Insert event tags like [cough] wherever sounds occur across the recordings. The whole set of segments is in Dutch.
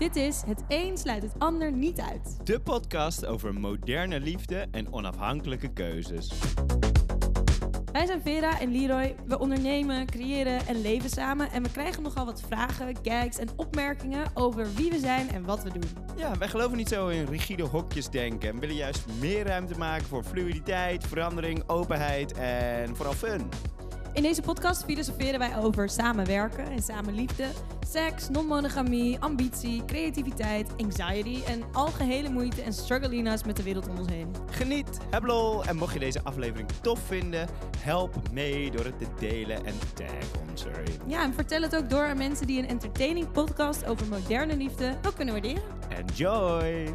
Dit is Het een sluit het ander niet uit. De podcast over moderne liefde en onafhankelijke keuzes. Wij zijn Vera en Leroy. We ondernemen, creëren en leven samen. En we krijgen nogal wat vragen, gags en opmerkingen over wie we zijn en wat we doen. Ja, wij geloven niet zo in rigide hokjes denken en willen juist meer ruimte maken voor fluiditeit, verandering, openheid en vooral fun. In deze podcast filosoferen wij over samenwerken en samenliefde, seks, non-monogamie, ambitie, creativiteit, anxiety en algehele moeite en struggelina's met de wereld om ons heen. Geniet, heb lol en mocht je deze aflevering tof vinden, help mee door het te delen en tag ons erin. Ja, en vertel het ook door aan mensen die een entertaining podcast over moderne liefde ook kunnen waarderen. Enjoy!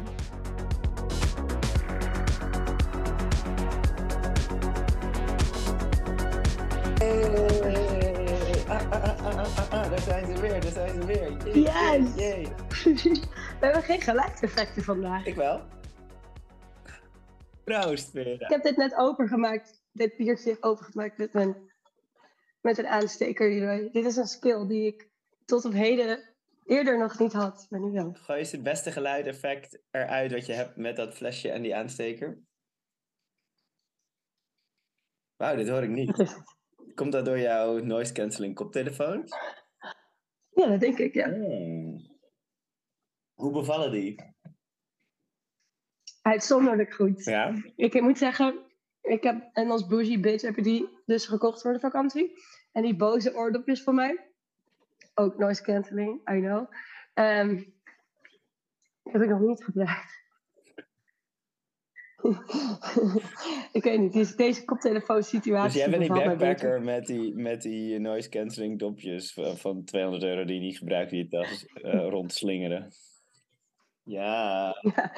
Daar zijn ze weer, daar zijn ze weer. Yes. yay, yay. We hebben geen geluidseffecten vandaag. Ik wel. Proost, Ik heb dit net opengemaakt, dit biertje opengemaakt met, mijn, met een aansteker. Leroy. Dit is een skill die ik tot op heden eerder nog niet had, maar nu wel. Gooi eens het beste geluideffect eruit wat je hebt met dat flesje en die aansteker. Wauw, dit hoor ik niet. Komt dat door jouw noise cancelling koptelefoon? Ja, dat denk ik, ja. Hmm. Hoe bevallen die? Uitzonderlijk goed. Ja? Ik moet zeggen, ik heb, en als bougie bitch heb je die dus gekocht voor de vakantie. En die boze oordopjes van mij, ook noise cancelling, I know, Ehm, heb ik nog niet gebruikt. Ik weet niet, deze, deze koptelefoonsituatie. Dus jij bent die backpacker met die, met die noise cancelling dopjes van, van 200 euro die je niet gebruikt, die je tas eh, [laughs] rondslingeren. Ja. Ja.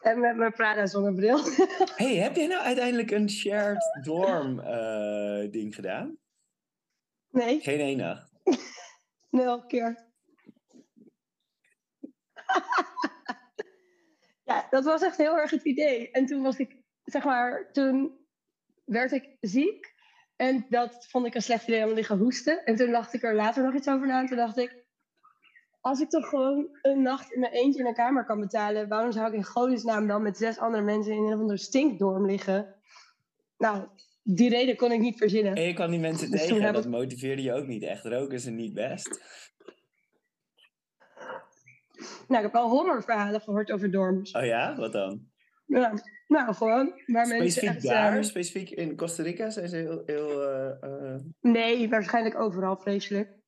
En met mijn Prada zonnebril. [laughs] hey, heb jij nou uiteindelijk een shared dorm eh, ding gedaan? nee, Geen één nacht. [laughs] nul keer. Ja, dat was echt heel erg het idee. En toen was ik, zeg maar, toen werd ik ziek. En dat vond ik een slecht idee om liggen hoesten. En toen dacht ik er later nog iets over na. En toen dacht ik, als ik toch gewoon een nacht in mijn eentje in een kamer kan betalen, waarom zou ik in godesnaam dan met zes andere mensen in een of andere stinkdorm liggen? Nou, die reden kon ik niet verzinnen. En je kwam die mensen Dus tegen dat motiveerde je ook niet echt. Roken is niet best. Nou, ik heb al horrorverhalen gehoord over dorms. Oh ja? Wat dan? Ja, nou, gewoon waar mensen Specifiek echt... daar? ehm, Specifiek in Costa Rica zijn ze heel... heel eh, eh, nee, waarschijnlijk overal vreselijk.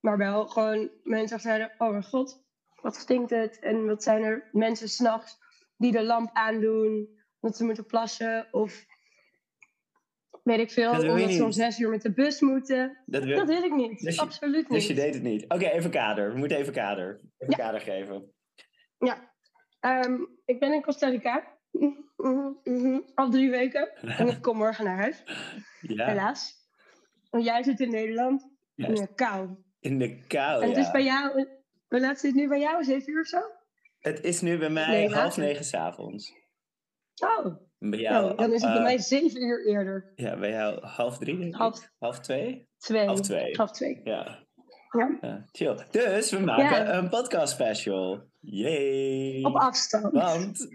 Maar wel gewoon mensen zeiden... Oh mijn god, wat stinkt het? En wat zijn er mensen s'nachts die de lamp aandoen... omdat ze moeten plassen of... Weet ik veel, Dat wil je omdat ze om zes uur met de bus moeten. dat wil... Dat weet ik niet, Dus je- absoluut Dus je niet. deed het niet. Oké, even kader. We moeten even kader. Even Ja. kader geven. Ja, Ehm, ik ben in Costa Rica. Al drie weken. En ik kom morgen naar huis. [laughs] Ja, helaas. Want jij zit in Nederland in de kou. In de kou, en het is bij jou, hoe laat zit het nu bij jou? Zeven uur of zo? Het is nu bij mij Nee, half negen s'avonds. Oh, Bij jou, nou, dan is het bij eh, mij zeven uur eerder. Ja, bij jou half drie, denk ik. Half Half twee? twee. Half twee. Half twee. Ja. Ja. ja. Chill. Dus we maken Ja. een podcast special. Yay! Op afstand. Want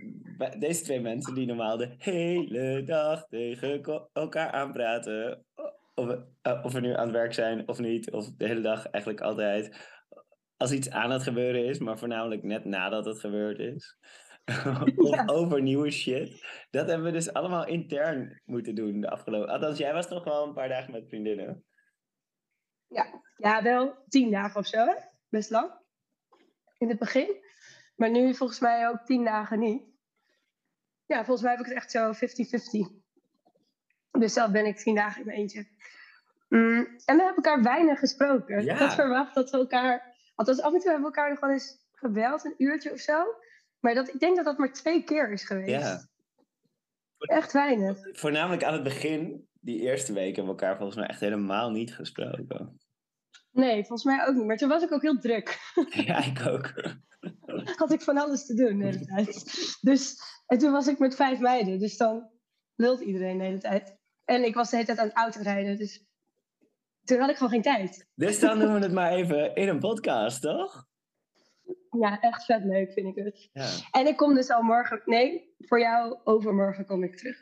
deze twee mensen die normaal de hele dag tegen elkaar aanpraten, of we, eh, of we nu aan het werk zijn of niet, of de hele dag eigenlijk altijd, als iets aan het gebeuren is, maar voornamelijk net nadat het gebeurd is, [laughs] of over nieuwe shit. Dat hebben we dus allemaal intern moeten doen de afgelopen... Althans, jij was toch wel een paar dagen met vriendinnen. Ja. ja, wel tien dagen of zo. hè? Best lang. In het begin. Maar nu volgens mij ook tien dagen niet. Ja, volgens mij heb ik het echt zo 50-50. Dus zelf ben ik tien dagen in mijn eentje. Mm, en we hebben elkaar weinig gesproken. Ja. Ik had verwacht dat we elkaar... Althans, af en toe hebben we elkaar nog wel eens gebeld, een uurtje of zo. Maar dat, ik denk dat dat maar twee keer is geweest. Ja. Echt weinig. Voornamelijk aan het begin, die eerste week, hebben we elkaar volgens mij echt helemaal niet gesproken. Nee, volgens mij ook niet. Maar toen was ik ook heel druk. [laughs] ja, ik ook. [laughs] had ik van alles te doen de hele tijd. Dus, en toen was ik met vijf meiden. Dus dan lult iedereen de hele tijd. En ik was de hele tijd aan het autorijden. Dus toen had ik gewoon geen tijd. Dus dan [laughs] doen we het maar even in een podcast, toch? Ja, echt vet leuk vind ik het. Ja. En ik kom dus al morgen... Nee, voor jou overmorgen kom ik terug.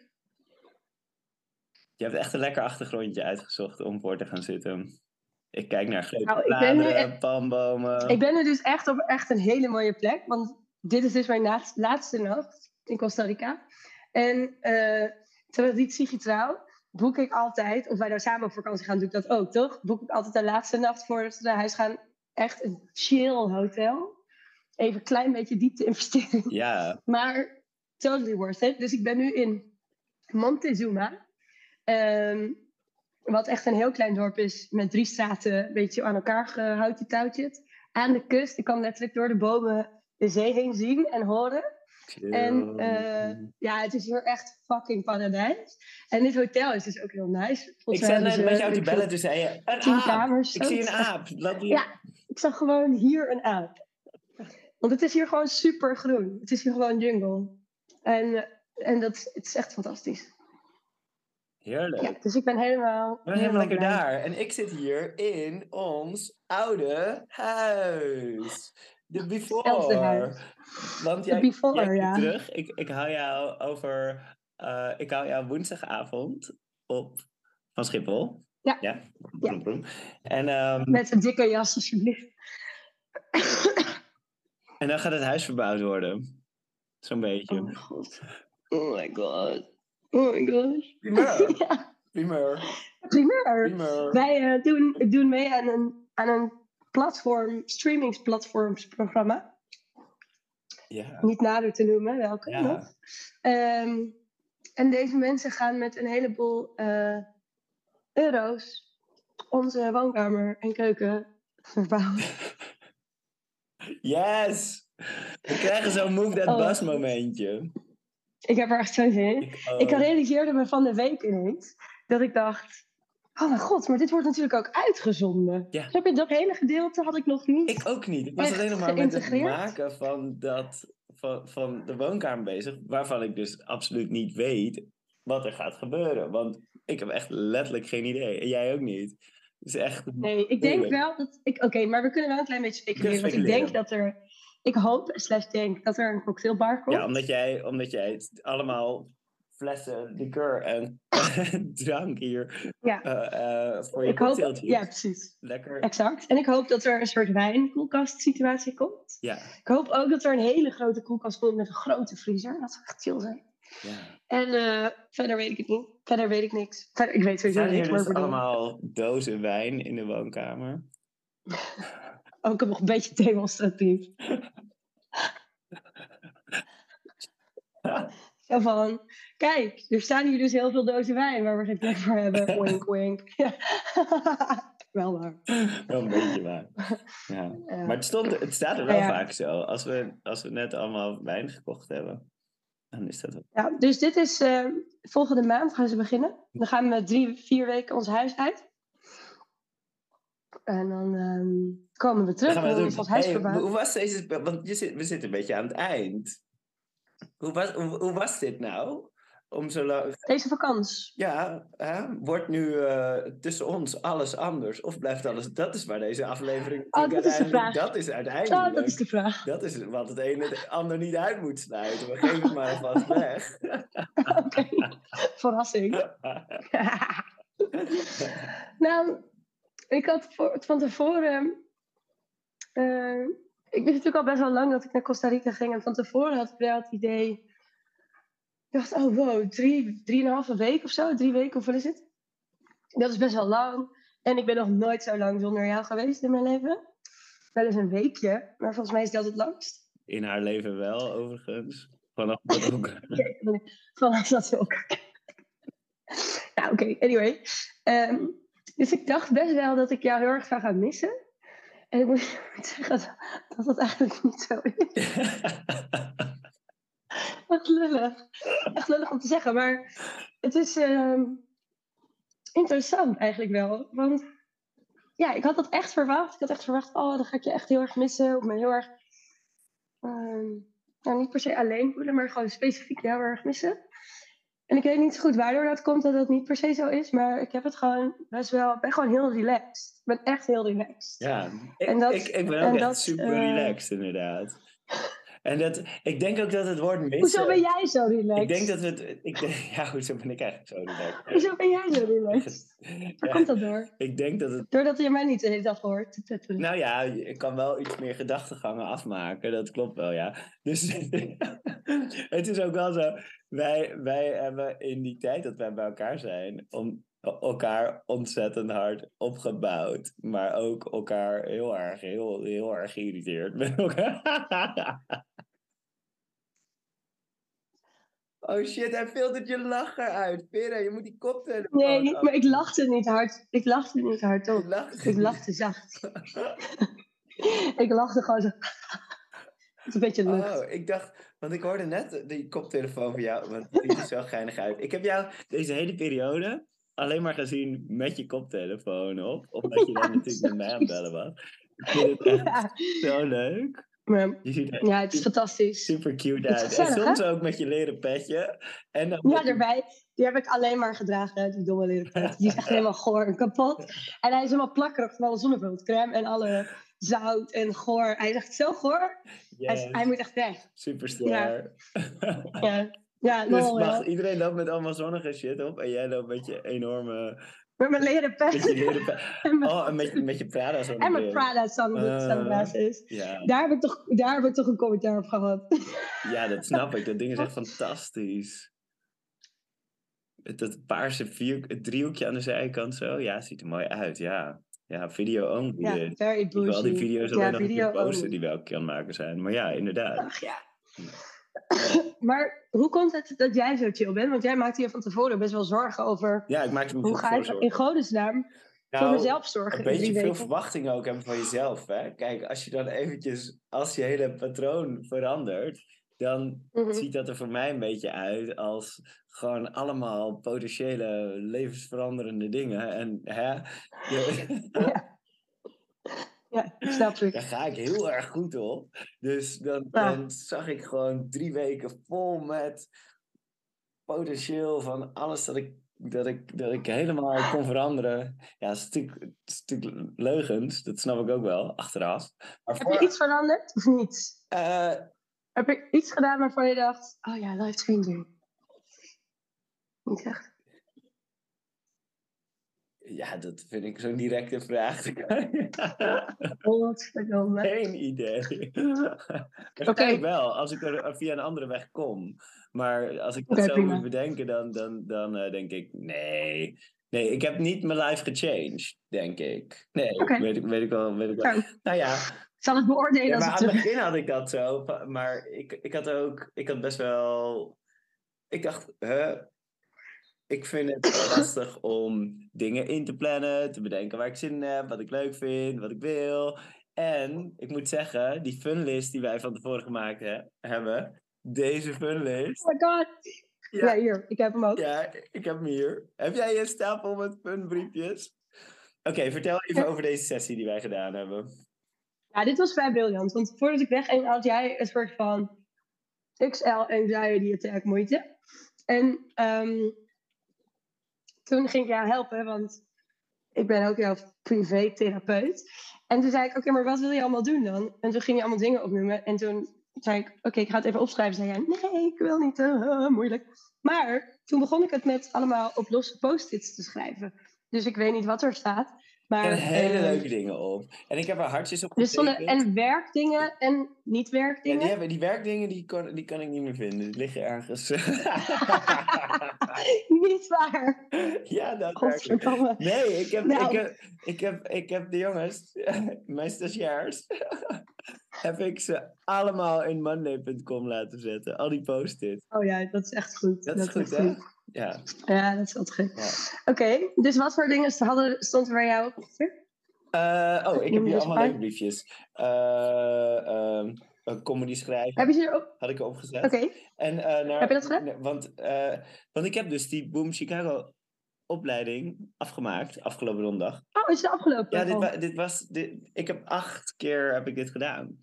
Je hebt echt een lekker achtergrondje uitgezocht om voor te gaan zitten. Ik kijk naar grote Nou, bladeren, palmbomen. Ik ben nu dus echt op echt een hele mooie plek. Want dit is dus mijn laatste, laatste nacht in Costa Rica. En eh traditiegetrouw boek ik altijd, of wij nou samen op vakantie gaan, doe ik dat ook, toch? Boek ik altijd de laatste nacht voordat we naar huis gaan. Echt een chill hotel. Even een klein beetje diepte investering. Ja, [laughs] Maar totally worth it. Dus ik ben nu in Montezuma. Ehm, wat echt een heel klein dorp is. Met drie straten een beetje aan elkaar gehouden touwtjes. Aan de kust. Ik kan letterlijk door de bomen de zee heen zien en horen. En eh, ja, het is hier echt fucking paradijs. En dit hotel is dus ook heel nice. ik Volgens zat net met jou te bellen, toen zei je, een aap. kamers. Ik zie een aap. Laat. Ja, ik zag gewoon hier een aap. Want het is hier gewoon super groen. Het is hier gewoon jungle. En, en dat, het is echt fantastisch. Heerlijk. Ja, dus ik ben helemaal, We zijn helemaal lekker blij. daar. En ik zit hier in ons oude huis. De before. Huis. Want jij, before, jij komt ja. terug. Ik, ik hou jou over... eh, ik hou jou woensdagavond op van Schiphol. Ja. Ja. Broem. En, ehm, Met een dikke jas, alsjeblieft. En dan gaat het huis verbouwd worden. Zo'n beetje. Oh mijn god. Oh my god. Oh my god. Primeur. [laughs] Ja, Primeur. primeur. Primeur. Wij eh, doen, doen mee aan een, aan een platform, streamingsplatformsprogramma. Ja. Niet nader te noemen, welke Ja. nog. Ehm, en deze mensen gaan met een heleboel eh, euro's onze woonkamer en keuken verbouwen. [laughs] Yes! We krijgen zo'n move that Oh. bus momentje. Ik heb er echt zo'n zin in. Ik, Ik ook. realiseerde me van de week ineens dat ik dacht: Oh mijn god, maar dit wordt natuurlijk ook uitgezonden. Ja. Je, dat hele gedeelte had ik nog niet. Ik ook niet. Ik was alleen nog maar met het maken van, dat, van, van de woonkamer bezig. Waarvan ik dus absoluut niet weet wat er gaat gebeuren. Want ik heb echt letterlijk geen idee. En jij ook niet. Is echt... Nee, ik denk wel dat. ik Oké, maar we kunnen wel een klein beetje speculeren. Want ik denk dat er. Ik hoop, slash denk, dat er een cocktailbar komt. Ja, omdat jij, omdat jij het allemaal flessen liqueur en [laughs] drank hier Ja. eh, eh, voor je ik hoop. Ja, precies. Lekker. Exact. En ik hoop dat er een soort wijnkoelkast situatie komt. Ja, Ik hoop ook dat er een hele grote koelkast komt met een grote vriezer. Dat zou echt chill zijn. ja. En eh, verder weet ik het niet. Verder weet ik niks. Verder, ik weet sowieso Zijn hier niks, maar dus ik bedoel, allemaal dozen wijn in de woonkamer? [laughs] ook nog een beetje demonstratief. [laughs] Zo van, kijk, er staan hier dus heel veel dozen wijn waar we geen plek voor hebben. [laughs] Wink, wink. Ja. Wel waar. Wel een beetje waar. Ja. Ja. Maar het, stond, het staat er wel Ja. vaak zo. Als we, als we net allemaal wijn gekocht hebben, dan is dat wel. Ja, dus dit is, eh, volgende maand gaan ze beginnen. Dan gaan we drie, vier weken ons huis uit. En dan ehm, komen we terug Dan gaan we ons huis Hey, verbouwd. hoe was deze... Want je zit, we zitten een beetje aan het eind. Hoe was, hoe, hoe was dit nou? Om zo. Deze vakantie. Ja, hè? wordt nu eh, tussen ons alles anders? Of blijft alles... Dat is waar deze aflevering... Oh, dat is de uiteindelijk- vraag. Dat is uiteindelijk... Oh, dat is de vraag. Dat is wat het ene het ander niet uit moet sluiten. We geven het maar alvast weg. [laughs] Oké, verrassing. [laughs] nou, ik had voor, van tevoren. eh, ik wist natuurlijk al best wel lang dat ik naar Costa Rica ging. En van tevoren had ik wel het idee. Ik dacht, oh wow, drie, drieënhalve week of zo. Drie weken, of wat is het? Dat is best wel lang. En ik ben nog nooit zo lang zonder jou geweest in mijn leven. Wel eens een weekje, maar volgens mij is dat het langst. In haar leven wel, overigens. Vanaf dat [laughs] ook. Vanaf dat. Nou, oké, anyway. Ehm, dus ik dacht best wel dat ik jou heel erg zou gaan missen. En ik moet [laughs] zeggen dat, dat dat eigenlijk niet zo is. [laughs] Echt lullig. Echt lullig om te zeggen, maar het is ehm, interessant eigenlijk wel. Want ja, ik had dat echt verwacht. Ik had echt verwacht, oh, dan ga ik je echt heel erg missen. Of me heel erg, ehm, nou niet per se alleen voelen, maar gewoon specifiek jou heel erg missen. En ik weet niet zo goed waardoor dat komt dat dat niet per se zo is. Maar ik heb het gewoon best wel. Ik ben gewoon heel relaxed. Ik ben echt heel relaxed. Ja, ik, En dat- ik, ik ben ook echt dat, super eh, relaxed, inderdaad. En dat, ik denk ook dat het woord missen... Hoezo ben jij zo relaxed? Ik denk dat we het... Ik denk, [laughs] ja, hoezo ben ik eigenlijk zo relaxed? Hoezo ben jij zo relaxed? Waar Ja, komt dat door? ik denk dat het... Doordat je mij niet dag hoort. Nou ja, ik kan wel iets meer gedachtegangen afmaken. Dat klopt wel, ja. Dus [laughs] het is ook wel zo. Wij, wij hebben in die tijd dat wij bij elkaar zijn... Om, elkaar ontzettend hard opgebouwd. Maar ook elkaar heel erg, heel, heel erg geïrriteerd met elkaar. [laughs] Oh shit, hij filtert je lacher uit. Pera, je moet die koptelefoon Nee, maar ik lachte niet hard. Ik lachte niet hard Je op. lacht Ik lachte zacht. [laughs] ik lachte gewoon zo. [laughs] Het is een beetje lucht. Oh, ik dacht, want ik hoorde net die koptelefoon van jou, want die is wel geinig uit. Ik heb jou deze hele periode alleen maar gezien met je koptelefoon op, omdat je dan natuurlijk met mij aan het bellen was. Ik vind het echt Ja, zo leuk. maar, Je ziet ja, het is fantastisch. super cute uit. En gezellig, soms ook met je leren petje. En dan Ja, daarbij. Die heb ik alleen maar gedragen, die domme leren pet. Die is echt helemaal goor en kapot. En hij is helemaal plakkerig van alle zonnebroodcrème en alle zout en goor. Hij is echt zo goor. Hij, is- Yes, hij moet echt weg. superster. Ja, ja [laughs] [laughs] Dus lol, wacht, ja. iedereen loopt met allemaal zonnige shit op en jij loopt met je enorme... Met mijn leren Met je pet. leren [laughs] pe- En mijn, Oh, en met, met je Prada zo. en mijn Prada sun- Eh. sunglasses. Ja. Daar heb, ik toch, daar heb ik toch een commentaar op gehad. [laughs] Ja, dat snap ik. Dat ding is echt fantastisch. Het- Dat paarse vier, het driehoekje aan de zijkant zo. Ja, ziet er mooi uit. Ja, ja video only. Ja, very Ik wil al die video's Ja, alleen nog video op posten die we elke keer aan het maken zijn. Maar ja, inderdaad. Ach ja. [laughs] Maar hoe komt het dat jij zo chill bent? Want jij maakt hier van tevoren best wel zorgen over Ja, ik maak me hoe ga voor ik zorgen. in godesnaam voor Nou, mezelf zorgen. een beetje veel verwachtingen ook hebben van jezelf. Hè? Kijk, als je dan eventjes, als je hele patroon verandert, dan Mhm. ziet dat er voor mij een beetje uit als gewoon allemaal potentiële levensveranderende dingen. En hè, [laughs] je- [laughs] Ja, ik snap ik. daar ga ik heel erg goed op. Dus dan, Ja. dan zag ik gewoon drie weken vol met potentieel van alles dat ik, dat ik, dat ik helemaal kon veranderen. Ja, dat is natuurlijk, het is natuurlijk leugens, dat snap ik ook wel, achteraf. Maar Heb voor, je iets veranderd of niet? eh, Heb je iets gedaan waarvan je dacht, oh ja, life changing? Niet echt. Ja, dat vind ik zo'n directe vraag. [laughs] Godverdomme. Geen idee. [laughs] Oké. wel, als ik er via een andere weg kom. Maar als ik dat zo prima. moet bedenken, dan, dan, dan eh, denk ik, nee. Nee, ik heb niet mijn life gechanged, denk ik. Nee, weet, ik, weet ik wel. Weet ik wel. Nou ja, ik zal het beoordelen ja als maar ik aan het begin had ik dat zo. Maar ik, ik had ook, ik had best wel... Ik dacht, hè, ik vind het lastig om dingen in te plannen, te bedenken waar ik zin in heb, wat ik leuk vind, wat ik wil. En ik moet zeggen, die funlist die wij van tevoren gemaakt he- hebben, deze funlist. Oh my god. Ja. hier, ik heb hem ook. Ja, ik heb hem hier. Heb jij een stapel met funbriefjes? Oké, vertel even over deze sessie die wij gedaan hebben. Ja, dit was vrij briljant. Want voordat ik wegging had jij een soort van XL anxiety attack moeite. En ehm, toen ging ik jou helpen, want ik ben ook jouw privé-therapeut. En toen zei ik, oké, maar wat wil je allemaal doen dan? En toen ging je allemaal dingen opnoemen. En toen zei ik, oké, ik ga het even opschrijven. Zei jij, nee, ik wil niet, eh, moeilijk. Maar toen begon ik het met allemaal op losse post-its te schrijven. Dus ik weet niet wat er staat. Maar, hele eh, leuke dingen op. En ik heb er hartjes op getekend. en werkdingen en niet Ja, werkdingen. die, hebben, die werkdingen die kan, die kan ik niet meer vinden. Die liggen ergens. [laughs] [laughs] niet waar. ja, dat Godverdomme. Nee, ik heb, Nou. ik, heb, ik, heb, ik heb de jongens, [laughs] mijn stagiairs, heb ik ze allemaal in monday.com laten zetten. Al die post-it. Oh ja, dat is echt goed. Dat is goed, hè? Ja. Ja, dat is altijd goed. ja. Oké, dus wat voor dingen hadden, stond er bij jou op? Eh, oh, ik heb hier allemaal leuke briefjes. Een comedy schrijven Heb je ze erop? had ik erop gezet. Oké, En, eh, naar, Heb je dat gedaan? Want, want ik heb dus die Boom Chicago opleiding afgemaakt afgelopen donderdag. oh, is het afgelopen? Ja, dit, Oh. wa- dit was. Dit, ik heb acht keer heb ik dit gedaan.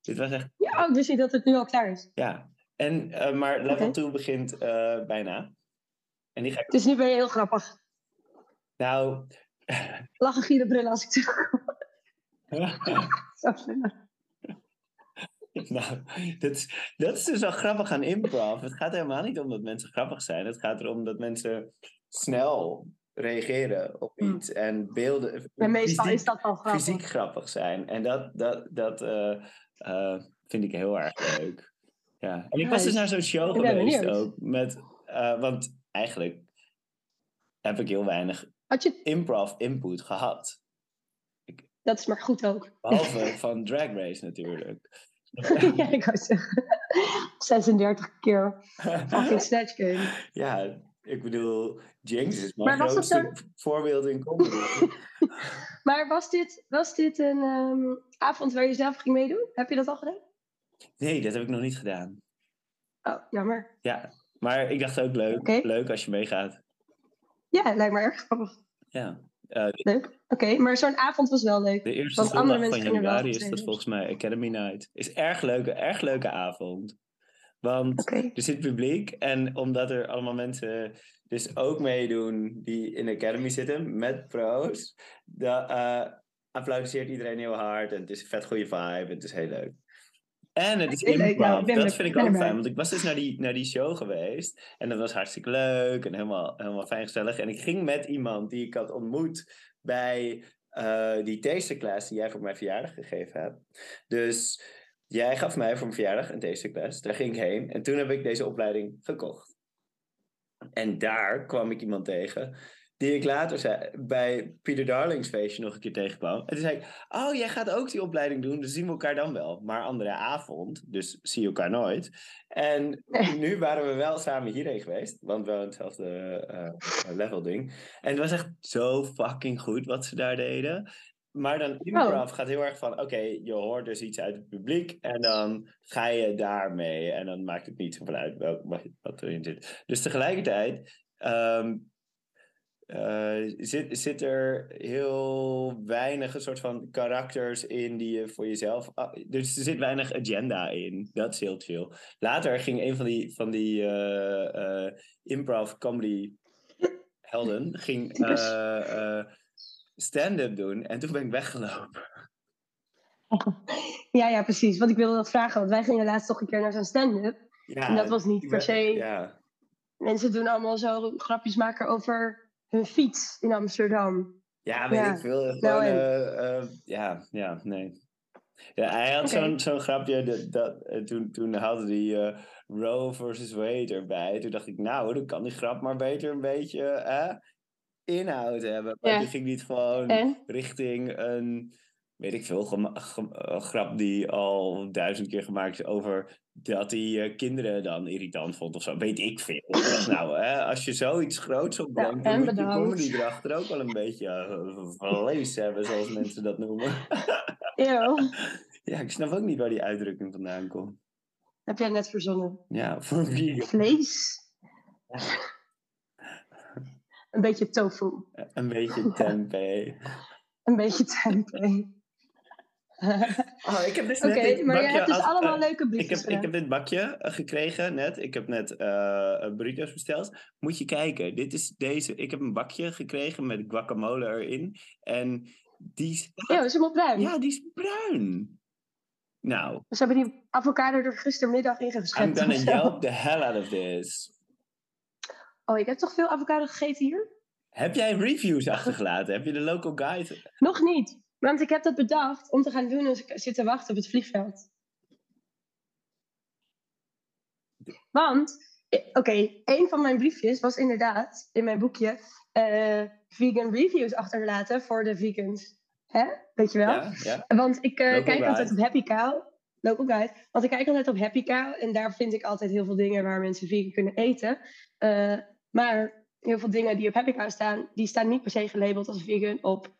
Dit was echt. Ja, oh, dus niet dat het nu al klaar is. Ja. En, maar level Oké. 2 begint bijna. En die ga ik... Dus nu ben je heel grappig. Nou... Lachen, brullen als ik terugkom. [laughs] Nou, dat is, dat is dus wel grappig aan improv. Het gaat helemaal niet om dat mensen grappig zijn. Het gaat erom dat mensen snel reageren op Hmm. iets en beelden. En meestal fysiek- is dat wel grappig. fysiek grappig zijn. En dat, dat, dat eh, eh, vind ik heel erg leuk. Ja. En ik was dus naar zo'n show geweest ook. Met, eh, want eigenlijk heb ik heel weinig Had je, improv input gehad. dat is maar goed ook. Behalve [laughs] van Drag Race natuurlijk. [laughs] ja, ik wou zeggen. [laughs] 36 keer fucking Snatch Game. ja, ik bedoel, Jinx is mijn Maar was voorbeeld in comedy. Maar was dit, was dit een ehm, avond waar je zelf ging meedoen? Heb je dat al gedaan? nee, dat heb ik nog niet gedaan. Oh, jammer. Ja, maar ik dacht ook leuk, leuk als je meegaat. Ja, lijkt me erg grappig. Ja. Eh, Leuk. Oké, maar zo'n avond was wel leuk. de eerste Want andere zondag van januari is dat volgens mij Academy Night. Is erg leuke, erg leuke avond. Want er zit publiek en omdat er allemaal mensen dus ook meedoen die in de Academy zitten met pro's, dan eh applaudisseert iedereen heel hard en het is een vet goede vibe en het is heel leuk. En het is leuk, improv. ja, dat vind ik ook fijn, want ik was dus naar die, naar die show geweest en dat was hartstikke leuk en helemaal, helemaal fijn gezellig. En ik ging met iemand die ik had ontmoet bij eh, die tasterclass die jij voor mijn verjaardag gegeven hebt. Dus jij gaf mij voor mijn verjaardag een tasterclass. Daar ging ik heen en toen heb ik deze opleiding gekocht. En daar kwam ik iemand tegen die ik later zei, bij Peter Darlings feestje nog een keer tegenkwam. En toen zei ik, oh, jij gaat ook die opleiding doen, dus zien we elkaar dan wel. Maar andere avond, dus zie je elkaar nooit. En [laughs] nu waren we wel samen hierheen geweest, want wel in hetzelfde eh, level ding. En het was echt zo fucking goed wat ze daar deden. Maar dan improv gaat heel erg van, oké, je hoort dus iets uit het publiek en dan ga je daarmee. En dan maakt het niet zoveel uit welk, wat- wat erin zit. Dus tegelijkertijd ehm, eh, zit, zit er heel weinig een soort van karakters in die je voor jezelf... ah, dus er zit weinig agenda in. Dat is heel chill. Later ging een van die, van die eh, eh, improv comedy helden ging stand-up doen. En toen ben ik weggelopen. [laughs] Ja, ja, precies. Want ik wilde dat vragen. Want wij gingen laatst toch een keer naar zo'n stand-up. Ja, en dat was niet per se... Ja, Mensen doen allemaal zo grapjes maken over hun fiets in Amsterdam. ja weet Ja. ik veel. Gewoon, Nou, en- eh, eh, ja, ja, nee. Ja, hij had zo'n zo'n grapje, dat, dat, eh, toen, toen haalde hij eh, Roe versus Wade erbij. Toen dacht ik, nou, dan kan die grap maar beter een beetje inhoud hebben. Maar Ja. toen ging niet gewoon En? richting een, weet ik veel, grap die al duizend keer gemaakt is over dat hij eh, kinderen dan irritant vond of zo. Weet ik veel. Nou, hè, als je zoiets groots opbrengt, Ja, dan en moet je comedy erachter ook wel een beetje eh, vlees hebben, zoals mensen dat noemen. [laughs] Ja, ik snap ook niet waar die uitdrukking vandaan komt. Heb jij net verzonnen. Ja, van wie? Vlees. Een beetje tofu. Een beetje tempeh. Een beetje tempeh. [laughs] Oh, ik heb dus net dit maar je bakje hebt dus allemaal eh, leuke Ik briefjes heb, ik heb dit bakje eh, gekregen net. Ik heb net eh burritos besteld. Moet je kijken. Dit is deze. Ik heb een bakje gekregen met guacamole erin. En die is... Ja, is helemaal bruin. Ja, die is bruin. Nou, Ze hebben die avocado er gistermiddag in I'm geschept. gonna of zo. yelp the hell out of this. Oh, ik heb toch veel avocado gegeten hier? Heb jij reviews achtergelaten? Heb je de local guide? Nog niet. Want ik heb dat bedacht om te gaan doen als ik zit te wachten op het vliegveld. Want, eh, oké, een van mijn briefjes was inderdaad in mijn boekje eh, vegan reviews achterlaten voor de vegans. Hè? Weet je wel? Ja, ja. Want ik eh, kijk altijd op Happy Cow. Local guide. Want ik kijk altijd op Happy Cow. En daar vind ik altijd heel veel dingen waar mensen vegan kunnen eten. Maar heel veel dingen die op Happy Cow staan, die staan niet per se gelabeld als vegan op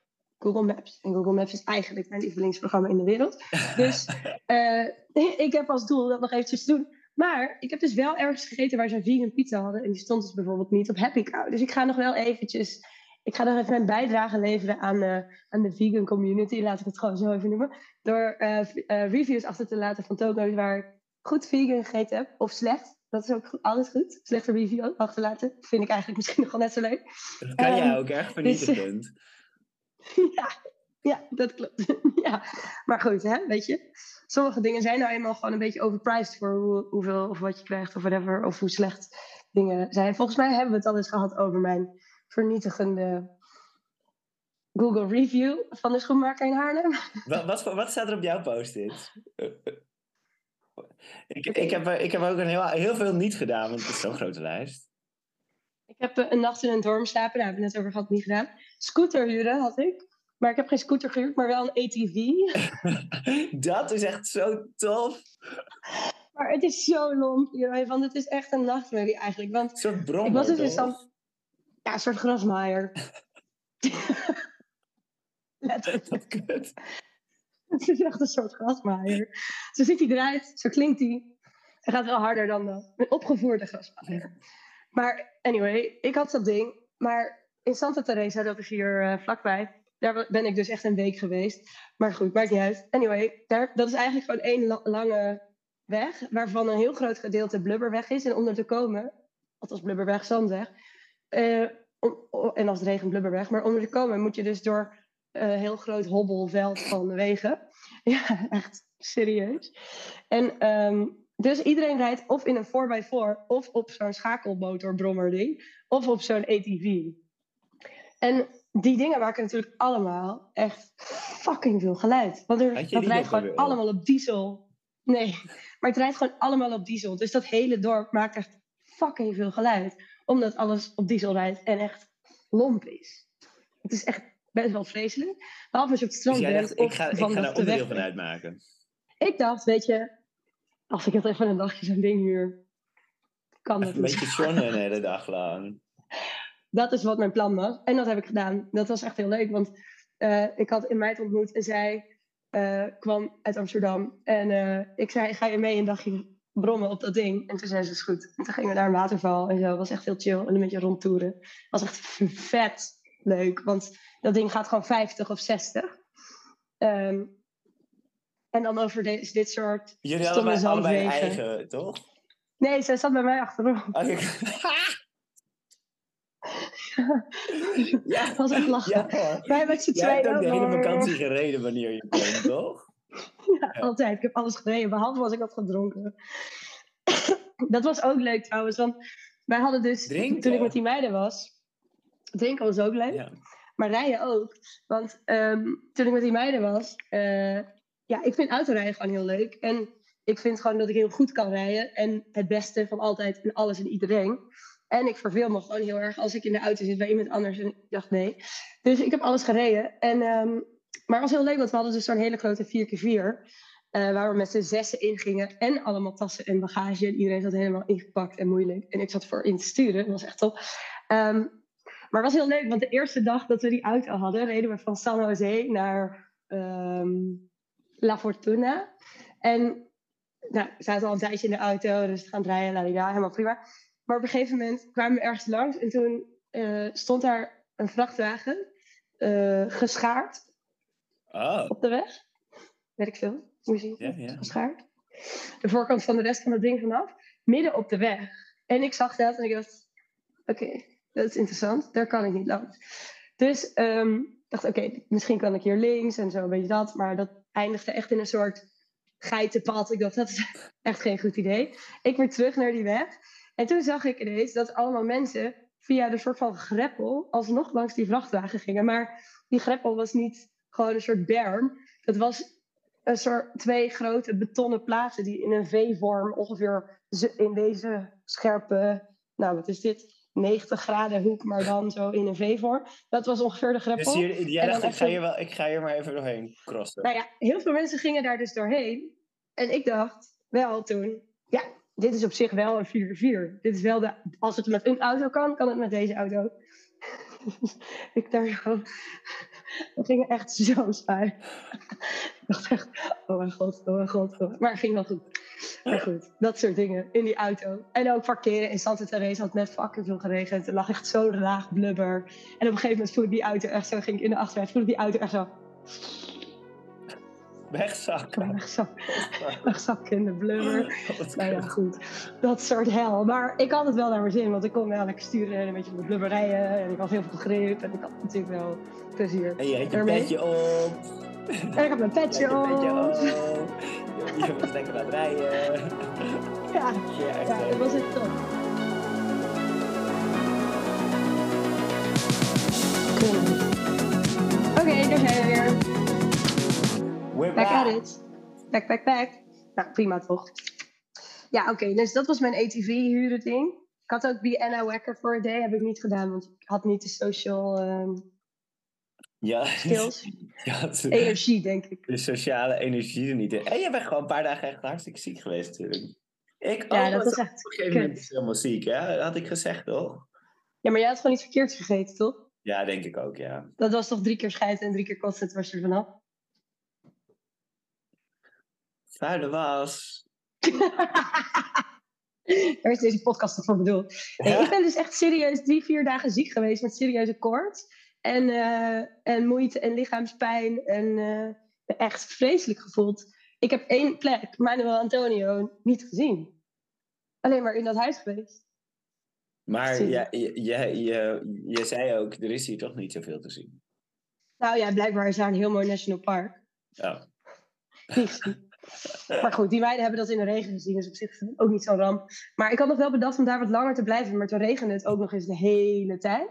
Google Maps. En Google Maps is eigenlijk mijn lievelingsprogramma in de wereld. Dus [laughs] eh, [laughs] ik heb als doel dat nog eventjes te doen. Maar ik heb dus wel ergens gegeten waar ze een vegan pizza hadden. En die stond dus bijvoorbeeld niet op Happy Cow. Dus ik ga nog wel eventjes... Ik ga nog even mijn bijdrage leveren aan de, aan de vegan community. Laat ik het gewoon zo even noemen. Door eh, eh, reviews achter te laten van toko's waar ik goed vegan gegeten heb. Of slecht. Dat is ook altijd goed. Slechte review achterlaten. Vind ik eigenlijk misschien [laughs] nog wel net zo leuk. Dat kan jij Ehm, ook erg dus- vernietigend. [laughs] ja, ja, dat klopt. [laughs] ja. Maar goed, hè, weet je. Sommige dingen zijn nou eenmaal gewoon een beetje overpriced voor hoe, hoeveel of wat je krijgt of whatever. Of hoe slecht dingen zijn. Volgens mij hebben we het al eens gehad over mijn vernietigende Google review van de schoenmaker in Haarlem. [laughs] Wat, wat, staat er op jouw post-it? Ik, ik, heb, ik heb ook een heel, heel veel niet gedaan, want het is zo'n grote lijst. Ik heb eh, een nacht in een dorm slapen, daar hebben we net over gehad, niet gedaan. Scooter huren had ik. Maar ik heb geen scooter gehuurd, maar wel een ATV. [laughs] Dat is echt zo tof. Maar het is zo lomp, want het is echt een nachtmerrie eigenlijk. Want Een soort brommer, Ik was dus in stand- ja, een soort grasmaaier. [laughs] Letterlijk. Wat kut. Het is echt een soort grasmaaier. Zo ziet hij eruit, zo klinkt hij. Hij gaat wel harder dan dat. Een opgevoerde grasmaaier. Maar anyway, ik had dat ding. Maar in Santa Teresa, dat is hier eh, vlakbij, daar ben ik dus echt een week geweest. Maar goed, maakt niet uit. Anyway, daar, dat is eigenlijk gewoon één la- lange weg, waarvan een heel groot gedeelte blubberweg is. En om er te komen, althans blubberweg, zandweg, eh, om- en als het regent blubberweg, maar om er te komen moet je dus door een heel groot hobbelveld van wegen. [laughs] Ja, echt serieus. En ehm, dus iedereen rijdt of in een 4x4 of op zo'n schakelmotorbrommer ding of op zo'n ATV. En die dingen maken natuurlijk allemaal echt fucking veel geluid. Want er, dat rijdt gewoon allemaal op diesel. Nee, maar het rijdt gewoon allemaal op diesel. Dus dat hele dorp maakt echt fucking veel geluid. Omdat alles op diesel rijdt en echt lomp is. Het is echt best wel vreselijk. Behalve als je op het Dus strand bent dacht, ik ga, ik ga daar onderdeel van bent. uitmaken. Ik dacht, weet je, als ik het even een dagje zo'n ding huur, kan dat een beetje shonnen [laughs] een hele dag lang. Dat is wat mijn plan was. En dat heb ik gedaan. Dat was echt heel leuk, want eh, ik had een meid ontmoet en zij eh, kwam uit Amsterdam. En eh, ik zei, ga je mee een dagje brommen op dat ding? En toen zei ze, is goed. En toen gingen we naar een waterval en zo. Was echt heel chill en een beetje rondtoeren. Het was echt vet leuk, want dat ding gaat gewoon 50 of 60. Ehm, en dan over de- dit soort Jullie hadden stomme allebei, een eigen, toch? Nee, zij zat bij mij achterop. Oh, [laughs] Ja, dat was echt lachen. ja. Wij met z'n Jij hebt tweeën. ook de hele vakantie gereden wanneer je kon, [laughs] toch? Ja, altijd. Ik heb alles gereden, behalve als ik had gedronken. [coughs] dat was ook leuk trouwens, want wij hadden dus, Drinken? toen ik met die meiden was, drinken was ook leuk, Ja. maar rijden ook. Want ehm, toen ik met die meiden was, eh, ja, ik vind autorijden gewoon heel leuk. En ik vind gewoon dat ik heel goed kan rijden en het beste van altijd en alles en iedereen. En ik verveel me gewoon heel erg als ik in de auto zit bij iemand anders en ik dacht nee. Dus ik heb alles gereden. En, ehm, maar het was heel leuk, want we hadden dus zo'n hele grote 4x4. eh, waar we met z'n zessen in gingen. En allemaal tassen en bagage. En iedereen zat helemaal ingepakt en moeilijk. En ik zat voor in te sturen. Dat was echt top. Ehm, maar het was heel leuk, want de eerste dag dat we die auto hadden, reden we van San Jose naar ehm, La Fortuna. En nou, we zaten al een tijdje in de auto, dus gaan draaien, la, la, la, helemaal prima. Maar op een gegeven moment kwamen we ergens langs en toen eh, stond daar een vrachtwagen eh, geschaard Oh, op de weg. Weet ik veel, hoe zie je het? Ja, ja. Geschaard. De voorkant van de rest van het ding vanaf, midden op de weg. En ik zag dat en ik dacht, oké, dat is interessant, daar kan ik niet langs. Dus ehm, ik dacht, oké, misschien kan ik hier links en zo, weet je dat. Maar dat eindigde echt in een soort geitenpad. Ik dacht, dat is [laughs] echt geen goed idee. Ik weer terug naar die weg. En toen zag ik ineens dat allemaal mensen via de soort van greppel alsnog langs die vrachtwagen gingen. Maar die greppel was niet gewoon een soort berm. Het was een soort twee grote betonnen platen die in een V-vorm ongeveer in deze scherpe, nou wat is dit, 90 graden hoek, maar dan zo in een V-vorm. Dat was ongeveer de greppel. dus hier, jij dacht, ik ga, hier wel, ik ga hier maar even doorheen crossen. Nou ja, heel veel mensen gingen daar dus doorheen. En ik dacht wel toen, ja, dit is op zich wel een 4x4. Dit is wel de, als het met een auto kan, kan het met deze auto. [laughs] ik daar zo, [laughs] we gingen echt zo zwaar. [laughs] ik dacht echt, oh mijn god, oh mijn god. oh. Maar het ging wel goed. Maar goed, dat soort dingen in die auto. En ook parkeren in Santa Teresa had net fucking veel geregend. Er lag echt zo'n laag blubber. En op een gegeven moment voelde die auto echt zo, ging ik in de achteruit, voelde die auto echt zo Wegzakken. Wegzakken, wegzakken in de blubber. Nou ja, goed. Dat soort hel. Maar ik had het wel naar mijn zin, want ik kon wel lekker sturen en een beetje op de blubber rijden. En ik had heel veel grip en ik had natuurlijk wel plezier. En je hebt je Ermee? petje op. En ik heb mijn Je petje je petje op. op. Je, was lekker aan het rijden. Ja, Ja, echt. ja, hè. dat was echt top. Oké, daar zijn we weer. We're Back at back. it. Back, back, back. Nou, prima toch? Ja, oké. dus dat was mijn ATV-huren ding. Ik had ook BNA Wekker voor a day. Heb ik niet gedaan, want ik had niet de social ehm, Ja. skills. [laughs] Ja, het- Energie, denk ik. de sociale energie er niet in. En je bent gewoon een paar dagen echt hartstikke ziek geweest natuurlijk. Ik Ja, dat was was op echt een gegeven moment helemaal ziek, hè? Dat had ik gezegd, toch? Ja, maar jij had gewoon iets verkeerds gegeten, toch? Ja, denk ik ook, ja. Dat was toch drie keer scheiden en drie keer kotsen, was je er vanaf? Vuile was. [laughs] Daar is deze podcast voor bedoeld. Nee, ik ben dus echt serieus drie, vier dagen ziek geweest met serieuze koorts. En, eh, en moeite en lichaamspijn. En eh, echt vreselijk gevoeld. Ik heb één plek, Manuel Antonio, niet gezien. Alleen maar in dat huis geweest. Maar ja, je, je, je, je zei ook, er is hier toch niet zoveel te zien. Nou ja, blijkbaar is daar een heel mooi national park. Ja. Niet. Maar goed, die meiden hebben dat in de regen gezien, dus op zich ook niet zo'n ramp. Maar ik had nog wel bedacht om daar wat langer te blijven, maar toen regende het ook nog eens de hele tijd.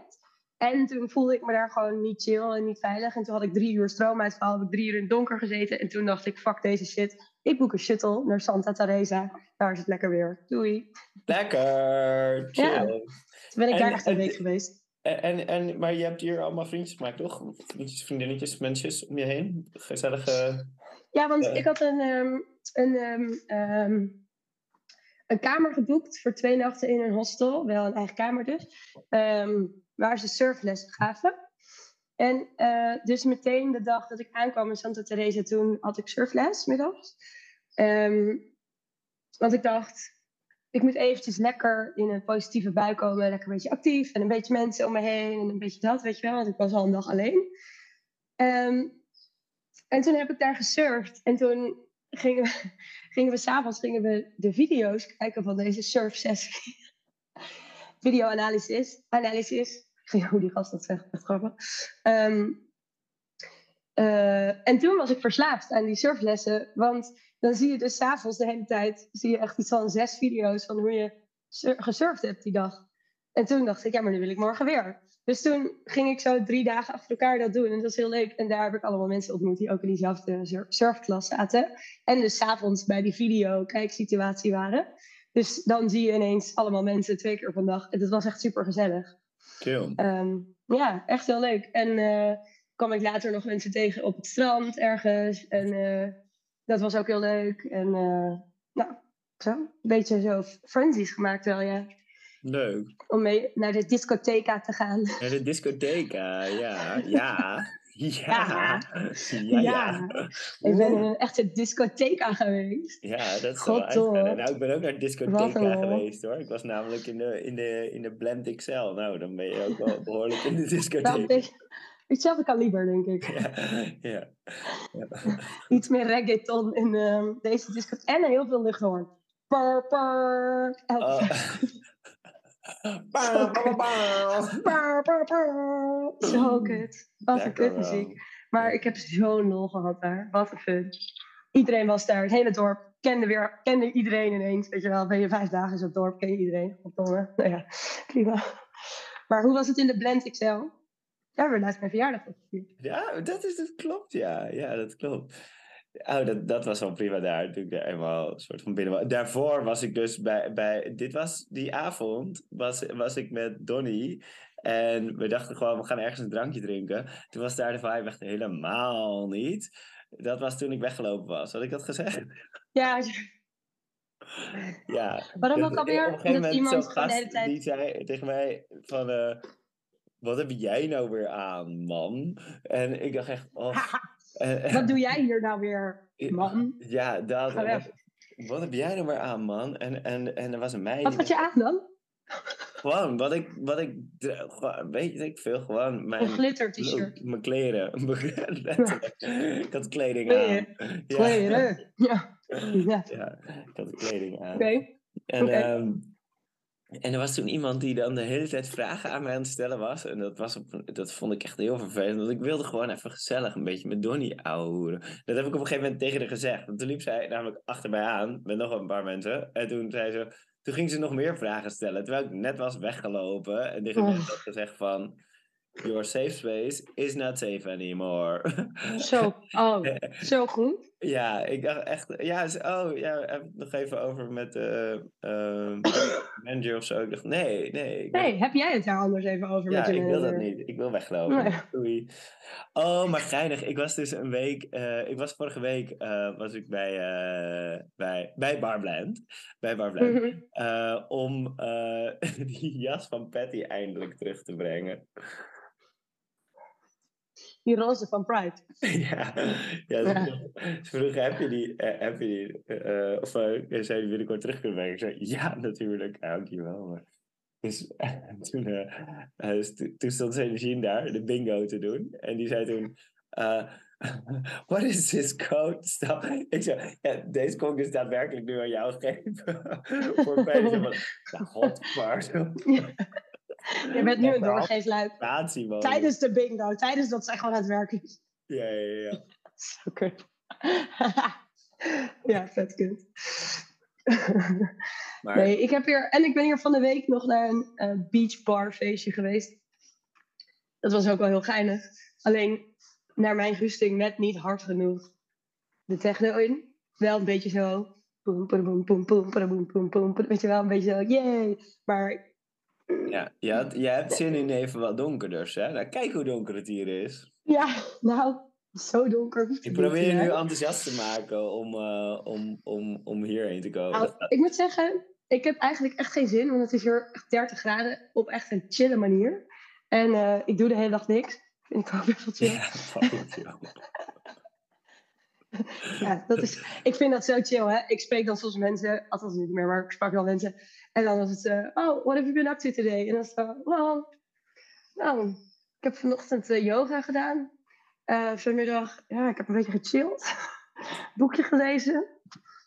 En toen voelde ik me daar gewoon niet chill en niet veilig. En toen had ik drie uur stroomuitval, heb ik drie uur in het donker gezeten. En toen dacht ik, fuck deze shit. Ik boek een shuttle naar Santa Teresa. Daar is het lekker weer. Doei. Lekker. Chill. Ja. Toen ben ik En- daar echt een en- week geweest. En, en, en, maar je hebt hier allemaal vriendjes gemaakt, toch? Vriendjes, vriendinnetjes, mensjes om je heen. Gezellige... Ja, want ik had een, ehm, een, ehm, ehm, een kamer geboekt voor twee nachten in een hostel. Wel een eigen kamer dus. waar ze surflessen gaven. En eh, dus meteen de dag dat ik aankwam in Santa Teresa, toen had ik surfles middags. Want ik dacht, ik moet eventjes lekker in een positieve bui komen. Lekker een beetje actief en een beetje mensen om me heen. En een beetje dat, weet je wel. Want ik was al een dag alleen. En toen heb ik daar gesurfd. En toen gingen we, [laughs] gingen we s'avonds gingen we de video's kijken van deze surfsessie. Video-analysis. Analysis. Hoe die gast dat zegt, echt grappig. Ehm, eh, en toen was ik verslaafd aan die surflessen. Want dan zie je dus s'avonds de hele tijd... zie je echt iets van zes video's van hoe je sur- gesurfd hebt die dag. En toen dacht ik, ja, maar nu wil ik morgen weer. Dus toen ging ik zo drie dagen achter elkaar dat doen. En dat was heel leuk. En daar heb ik allemaal mensen ontmoet die ook in diezelfde sur- surfklas zaten. En dus 's avonds bij die video kijksituatie waren. Dus dan zie je ineens allemaal mensen twee keer op een dag. En dat was echt super gezellig. Chill. Ehm, ja, echt heel leuk. En eh, kwam ik later nog mensen tegen op het strand ergens. En eh, dat was ook heel leuk. En eh, nou, zo. Een beetje zo frenzies gemaakt wel, ja. Leuk. Om mee naar de discotheca te gaan. Ja, de discotheca, ja. Ja. Ja. Ja, ja. Ja. Ik ben in een echte discotheca geweest. Ja, dat is wel. Nou, ik ben ook naar Wat discotheca geweest hoor. Ik was namelijk in de, in de, in de Blend XL. Nou, dan ben je ook wel [laughs] behoorlijk in de beetje hetzelfde kaliber, denk ik. [laughs] Ja, ja. Iets meer reggaeton in ehm, deze discotheek. En heel veel luchthoorn. Elke Oh. [laughs] Bam, bam, bam. Zo kut. Wat een Lekker kutmuziek. wel. Maar ik heb zo'n lol gehad daar. Wat een fun. Iedereen was daar. Het hele dorp kende, weer, kende iedereen ineens. Weet je wel, ben je vijf dagen in zo'n dorp, ken je iedereen. Goddomme. Nou ja, prima. Maar hoe was het in de Blend XL? Daar hebben we laatst mijn verjaardag op. Ja, dat, is, dat klopt, ja. Ja, dat klopt. Oh, dat, dat was wel prima daar, toen ik er eenmaal een soort van binnen was. Daarvoor was ik dus bij, bij dit was die avond, was, was ik met Donny. En we dachten gewoon, we gaan ergens een drankje drinken. Toen was daar de vibe echt helemaal niet. Dat was toen ik weggelopen was. Had ik dat gezegd? Ja, Ja. Waarom ook alweer? Op een gegeven moment iemand zo'n gewoon de gast hele tijd- die zei tegen mij van... eh, wat heb jij nou weer aan, man? En ik dacht echt... Oh, [laughs] en- en- wat doe [laughs] jij hier nou weer, man? Ja, dat. Wat, wat heb jij nou weer aan, man? En, en, en er was een meisje. Wat had je aan dan? Gewoon, wat ik, wat ik, weet ik veel, gewoon Een mijn, glitter t-shirt. mijn kleren. [laughs] Ik had kleding aan. Ja. Kleren. Ja. [laughs] Ja. Ja, ik had kleding aan. Oké. En, Oké. ehm, en er was toen iemand die dan de hele tijd vragen aan mij aan het stellen was. En dat, was op, dat vond ik echt heel vervelend. Want ik wilde gewoon even gezellig een beetje met Donnie ouwehoeren. Dat heb ik op een gegeven moment tegen haar gezegd. Want toen liep zij namelijk achter mij aan met nog een paar mensen. En toen zei ze... Toen ging ze nog meer vragen stellen. Terwijl ik net was weggelopen. En tegen Oh. had gezegd van... Your safe space is not safe anymore. Zo. Oh, [laughs] zo goed. Ja, ik dacht echt. Ja, oh ja, heb het nog even over met de eh, [coughs] manager of zo. Ik dacht, nee, nee. Wil- Nee, heb jij het daar anders even over ja, met je ik wil dat niet. Ik wil weglopen. Nee. Doei. Oh, maar geinig. Ik was dus een week. eh, ik was vorige week eh, was ik bij, bij, bij Barblend. Bij Barblend. Mhm. om [laughs] die jas van Patty eindelijk terug te brengen. Die roze van Pride. [laughs] Ja, ja ze, Ja. vroeg, ze vroeg, heb je die, eh, heb je die eh, of eh, zou je binnenkort terug kunnen brengen? Ik zei, ja, natuurlijk, ja, dankjewel. Maar. Dus [laughs] toen, eh, eh, dus to- toen stond daar, de bingo te doen. En die zei toen, eh, [laughs] what is this code? Stop. Ik zei, ja, deze kon ik dus daadwerkelijk nu aan jou geven. Voor mij. Van, nou, godverdomme. Je bent nu een doorgeesluik. Tijdens de bingo, tijdens dat ze gewoon aan het werken is. Ja, ja, ja. Zo ja, vet kut. Maar... Nee, ik heb hier, en ik ben hier van de week nog naar een uh, beach bar feestje geweest. Dat was ook wel heel geinig. Alleen naar mijn rusting net niet hard genoeg de techno in. Wel een beetje zo. Weet je wel, een beetje zo. Yay! Maar ja, je, had, je hebt zin in even wat donkerders, hè? Nou, kijk hoe donker het hier is. ja, nou, zo donker. Ik probeer je nu enthousiast te maken om, eh, om, om, om hierheen te komen. Nou, ik moet zeggen, ik heb eigenlijk echt geen zin, want het is hier echt 30 graden op echt een chille manier. En eh, ik doe de hele dag niks. Vind ik ook best wel chill. Ja. [laughs] [laughs] Ja, dat is, ik vind dat zo chill, hè. Ik spreek dan soms mensen, althans niet meer, maar ik sprak wel mensen. En dan was het, eh, oh, what have you been up to today? En dan is het, zo, well, nou, ik heb vanochtend eh, yoga gedaan. Eh, vanmiddag, ja, ik heb een beetje gechilled. [laughs] Boekje gelezen.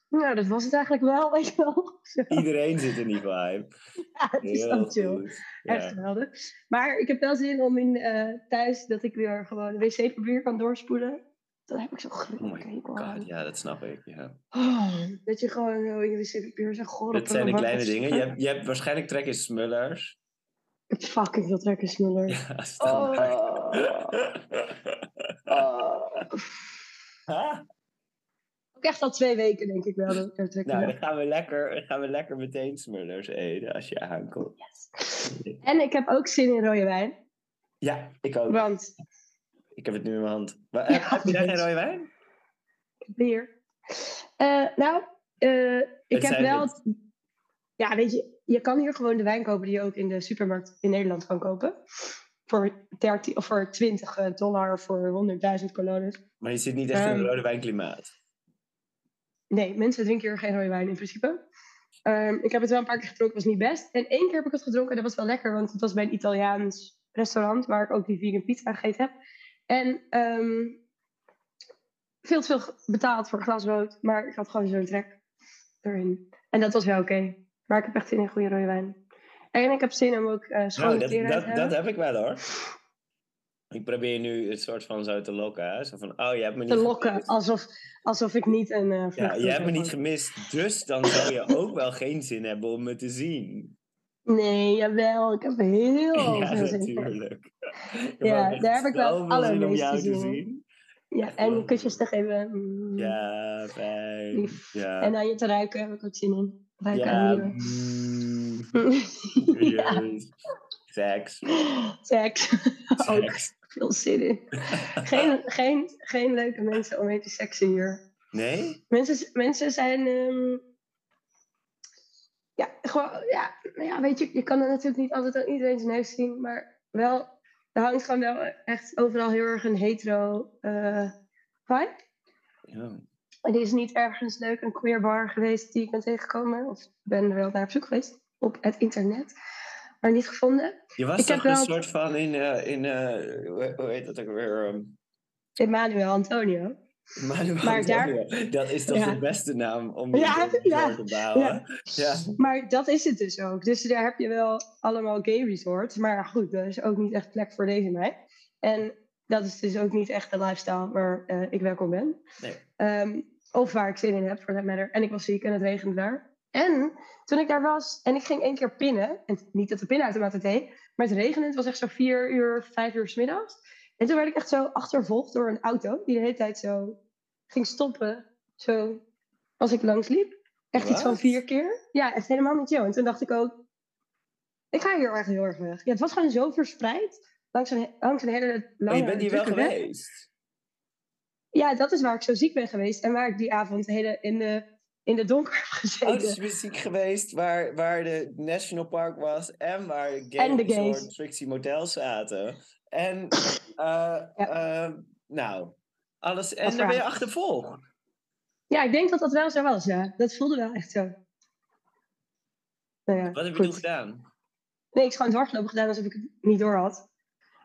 Nou, dat was het eigenlijk wel, [laughs] weet je wel. Zo. Iedereen zit in die vibe. Ja, het is zo chill. goed. Echt Ja. geweldig. Maar ik heb wel zin om in eh, thuis dat ik weer gewoon wc-papier kan doorspoelen. Dat heb ik zo Oh gruwelijk aan. god, ja, dat snap ik. Ja. Oh, dat je gewoon zo in je wc-papier zo goor Dat zijn de kleine dingen. Je hebt, je hebt waarschijnlijk trek in smullers. Fucking veel trek in smullers. [laughs] Ja, standaard. Oh. Ah, [laughs] Ook echt al twee weken denk ik wel dat ik er nou, dan gaan we lekker, dan gaan we lekker meteen smullers eten als je aankomt. En ik heb ook zin in rode wijn. Ja, ik ook. Want Ik heb het nu in mijn hand. Ja, heb je daar geen rode wijn? bier. Eh, nou, eh, ik heb zijn wel... het. Ja, weet je, je kan hier gewoon de wijn kopen die je ook in de supermarkt in Nederland kan kopen. Voor, 30, of voor 20 dollar voor 100.000 colones. Maar je zit niet echt in een Ehm, rode wijnklimaat. Nee, mensen drinken hier geen rode wijn in principe. Ehm, ik heb het wel een paar keer gedronken, was niet best. En één keer heb ik het gedronken en dat was wel lekker, want het was bij een Italiaans restaurant waar ik ook die vegan pizza gegeten heb. En ehm, veel te veel betaald voor een glas rood, maar ik had gewoon zo'n trek erin. En dat was wel oké. Maar ik heb echt zin in goede rode wijn. En ik heb zin om ook eh schone Nou, dat, dat, te hebben. dat heb ik wel hoor. Ik probeer nu het soort van zo te lokken. Hè? Zo van, oh, je hebt me niet Te lokken, gemist. alsof, alsof ik niet een eh Ja, je hebt me niet gemist, dus dan zou je ook wel geen zin hebben om me te zien. Nee, jawel. Ik heb heel [laughs] Ja, veel zin in. natuurlijk. Ik [laughs] Ja, echt daar heb ik wel jou te in. zien. Ja, en kusjes te geven. Mm. Ja, fijn. Ja, En aan je te ruiken heb ik ook zin in. Ruiken ja. aan mm, [laughs] ja. Seks. seks. ook veel zin in. Geen, geen, geen leuke mensen om mee te seksen hier. Nee? Mensen, mensen zijn. ehm, ja, gewoon. Ja, nou ja, weet je, je kan er natuurlijk niet altijd aan iedereen zijn neus zien. Maar wel. Er hangt gewoon wel echt overal heel erg een hetero eh vibe. Ja. En die is niet ergens leuk een queer bar geweest die ik ben tegengekomen. Of ben er wel naar op zoek geweest op het internet. maar niet gevonden. Je was Ik toch heb een wel- soort van in, eh, in eh, hoe, hoe heet dat ook weer? ehm, Emmanuel Antonio. Manuel Maar daar-. Dat is toch Ja. de beste naam om je Ja, resort ja, te bouwen? Ja. Maar dat is het dus ook. Dus daar heb je wel allemaal gay resorts. Maar goed, dat is ook niet echt plek voor deze meid. En dat is dus ook niet echt de lifestyle waar eh, ik welkom ben. Nee. Ehm, of waar ik zin in heb, voor that matter. En ik was ziek en het regende daar. En toen ik daar was en ik ging één keer pinnen. En niet dat de pinautomaat het deed. Maar het regende. Het was echt zo vier uur, vijf uur 's middags. En toen werd ik echt zo achtervolgd door een auto. Die de hele tijd zo ging stoppen. Zo als ik langs liep. Echt iets van vier keer. Ja, echt helemaal niet jou. En toen dacht ik ook, ik ga hier echt heel erg weg. Ja, het was gewoon zo verspreid. Langs een, langs een hele Maar lange je bent hier wel weg. geweest. Ja, dat is waar ik zo ziek ben geweest. En waar ik die avond hele in de, in de donker heb gezeten. Oh, dus je bent ziek geweest waar, waar de National Park was en waar de gay En de resort. Trixie Motel zaten. En, [laughs] eh, eh, nou, alles. En daar ben je achtervolgd. Ja, ik denk dat dat wel zo was, ja. Dat voelde wel echt zo. Nou ja, Wat heb je toen gedaan? Nee, ik is gewoon dwarslopen gedaan alsof ik het niet door had.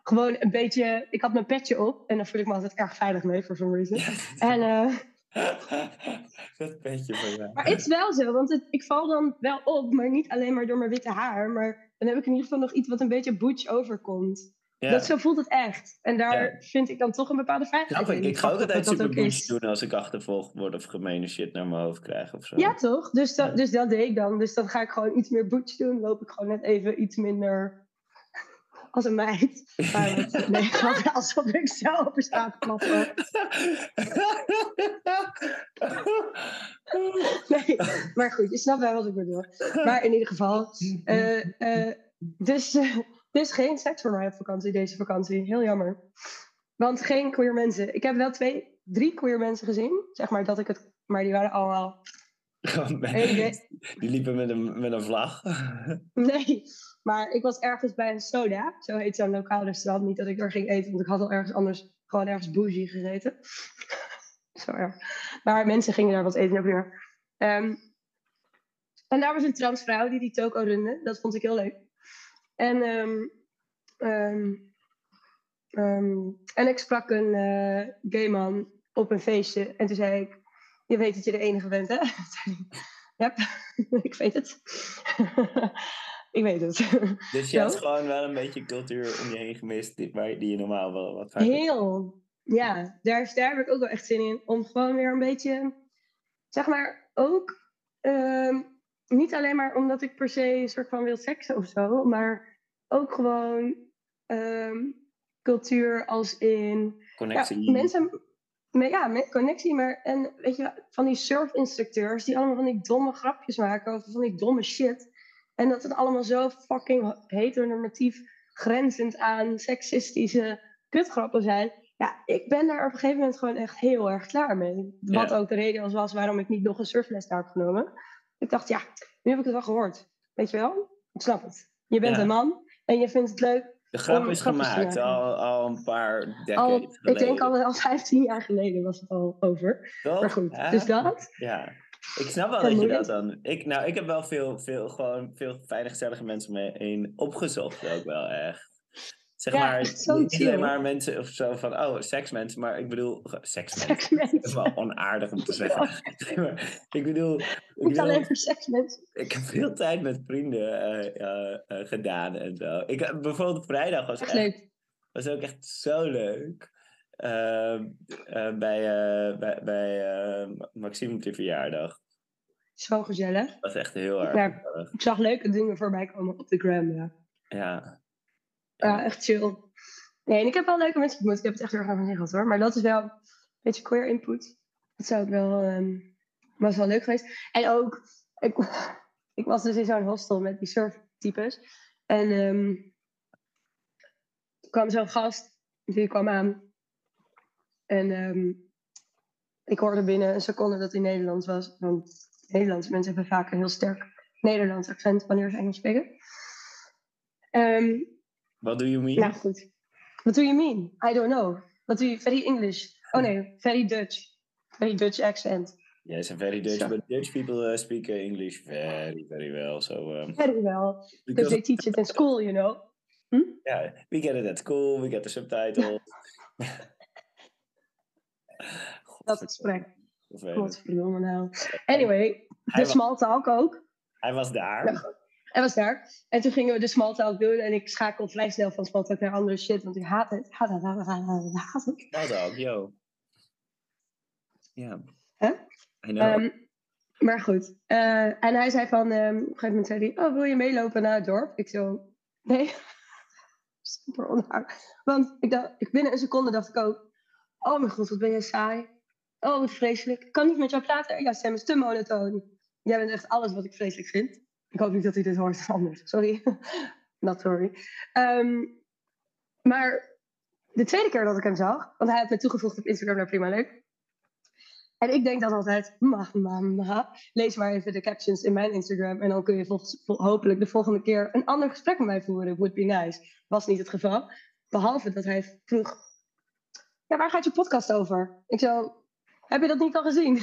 Gewoon een beetje... Ik had mijn petje op. En dan voel ik me altijd erg veilig mee, for some reason. En... eh, [laughs] dat petje van jou. Maar het is wel zo, want het, ik val dan wel op, maar niet alleen maar door mijn witte haar. Maar dan heb ik in ieder geval nog iets wat een beetje butch overkomt. Ja. Dat, zo voelt het echt. En daar Ja. vind ik dan toch een bepaalde Grappig, in. ik ga ook altijd super doen als ik achtervolgd word of gemene shit naar mijn hoofd krijg of zo. Ja, toch? Dus dat, dus dat deed ik dan. Dus dan ga ik gewoon iets meer butch doen. Loop ik gewoon net even iets minder als een meid. [laughs] Nee, [laughs] alsof ik zo op een straat. [laughs] Nee, maar goed, je snapt wel wat ik bedoel. Maar in ieder geval, eh, eh, dus, eh, dus geen seks voor mij op vakantie, deze vakantie. Heel jammer. Want geen queer mensen. Ik heb wel twee, drie queer mensen gezien. Zeg maar dat ik het, maar die waren allemaal. Gewoon Die liepen met een, met een vlag. Nee, maar ik was ergens bij een soda. Zo heet zo'n lokaal restaurant. Niet dat ik er ging eten, want ik had al ergens anders gewoon ergens bougie gegeten. [laughs] Zo erg. Maar mensen gingen daar wat eten op weer. Ehm, en daar was een transvrouw die die toko runde. Dat vond ik heel leuk. En, ehm, ehm, en ik sprak een eh, gay man op een feestje. En toen zei ik, je weet dat je de enige bent, hè? [laughs] Ja, [laughs] ik weet het. Ik weet het. [laughs] Dus je had gewoon wel een beetje cultuur om je heen gemist, die, die je normaal wel wat vaker... Heel. Ja, daar, daar heb ik ook wel echt zin in. Om gewoon weer een beetje, zeg maar, ook ehm, niet alleen maar omdat ik per se een soort van wil seksen of zo, maar ook gewoon ehm, cultuur als in Connectie. Ja, mensen, me- ja, met connectie, maar en weet je, van die surfinstructeurs die allemaal van die domme grapjes maken over van die domme shit. En dat het allemaal zo fucking heteronormatief, grenzend aan seksistische kutgrappen zijn. Ja, ik ben daar op een gegeven moment gewoon echt heel erg klaar mee. Wat Ja. ook de reden was, waarom ik niet nog een surfles daar heb genomen. Ik dacht, ja, nu heb ik het wel gehoord. Weet je wel? Ik snap het. Je bent Ja. een man en je vindt het leuk De grap is gemaakt al, al een paar decades ik denk al, al 15 jaar geleden was het al over. Toch? Maar goed, Ja? dus dat. Ja. Ik snap wel dat je dat dan... Ik, nou, ik heb wel veel, veel, gewoon veel fijne, gezellige mensen mee heen opgezocht ook wel echt. Zeg Ja, maar, zo niet alleen maar mensen of zo van, oh, seksmensen, maar ik bedoel, seksmensen. Dat is wel onaardig om te zeggen. [laughs] Maar ik bedoel, ik, Niet bedoel, alleen voor seksmensen. ik heb veel tijd met vrienden eh, eh, eh, gedaan en zo. Ik, bijvoorbeeld vrijdag was Echt echt leuk. was ook echt zo leuk. Ehm, eh, bij bij, bij eh, Maxime op die verjaardag. Zo gezellig. Dat was echt heel erg Ja. gezellig. Ik zag leuke dingen voorbij komen op de gram, ja. Ja. Ja, echt chill. Nee, en ik heb wel leuke mensen ontmoet. Ik heb het echt heel erg aan gehad hoor. Maar dat is wel een beetje queer input. Dat zou ik wel... ehm was wel leuk geweest. En ook... Ik, [laughs] ik was dus in zo'n hostel met die surftypes. En ehm er kwam zo'n gast. Die kwam aan. En ehm, ik hoorde binnen een seconde dat hij Nederlands was. Want Nederlandse mensen hebben vaak een heel sterk Nederlands accent wanneer ze Engels spreken. Ehm, What do you mean? nou goed. What do you mean? I don't know. What do you... Very English. Oh nee, very Dutch. Very Dutch accent. Yes, and very Dutch, but Dutch people uh, speak uh, English very, very well. So, um, Very well. Because because they teach it in school, you know. yeah, we get it at school, we get the subtitles. [laughs] Dat gesprek. Godverdomme nou. Anyway, de Hij small talk ook. Hij was daar. Ja. Hij was daar. En toen gingen we de small talk doen. En ik schakel vrij snel van small talk naar andere shit. Want ik haat het. Haat het, haat het, haat het, haat het. Small talk, yo. Ja. Hè? I know. Ehm, maar goed. Eh, en hij zei van... ehm, op een gegeven moment zei hij... Oh, wil je meelopen naar het dorp? Ik zo... Nee. [laughs] Super onaardig. Want ik dacht, ik, binnen een seconde dacht ik ook... Oh mijn god, wat ben jij saai. Oh, wat vreselijk. Ik kan niet met jou praten. Jouw stem is te monotoon. Jij bent echt alles wat ik vreselijk vind. Ik hoop niet dat hij dit hoort anders. Sorry. [laughs] Not sorry. Ehm, maar de tweede keer dat ik hem zag... Want hij had me toegevoegd op Instagram naar Prima Leuk. En ik denk dan altijd... Ma, ma, ma. Lees maar even de captions in mijn Instagram. En dan kun je hopelijk de volgende keer... een ander gesprek met mij voeren. Would be nice. Was niet het geval. Behalve dat hij vroeg... Ja, waar gaat je podcast over? Ik zo... Heb je dat niet al gezien?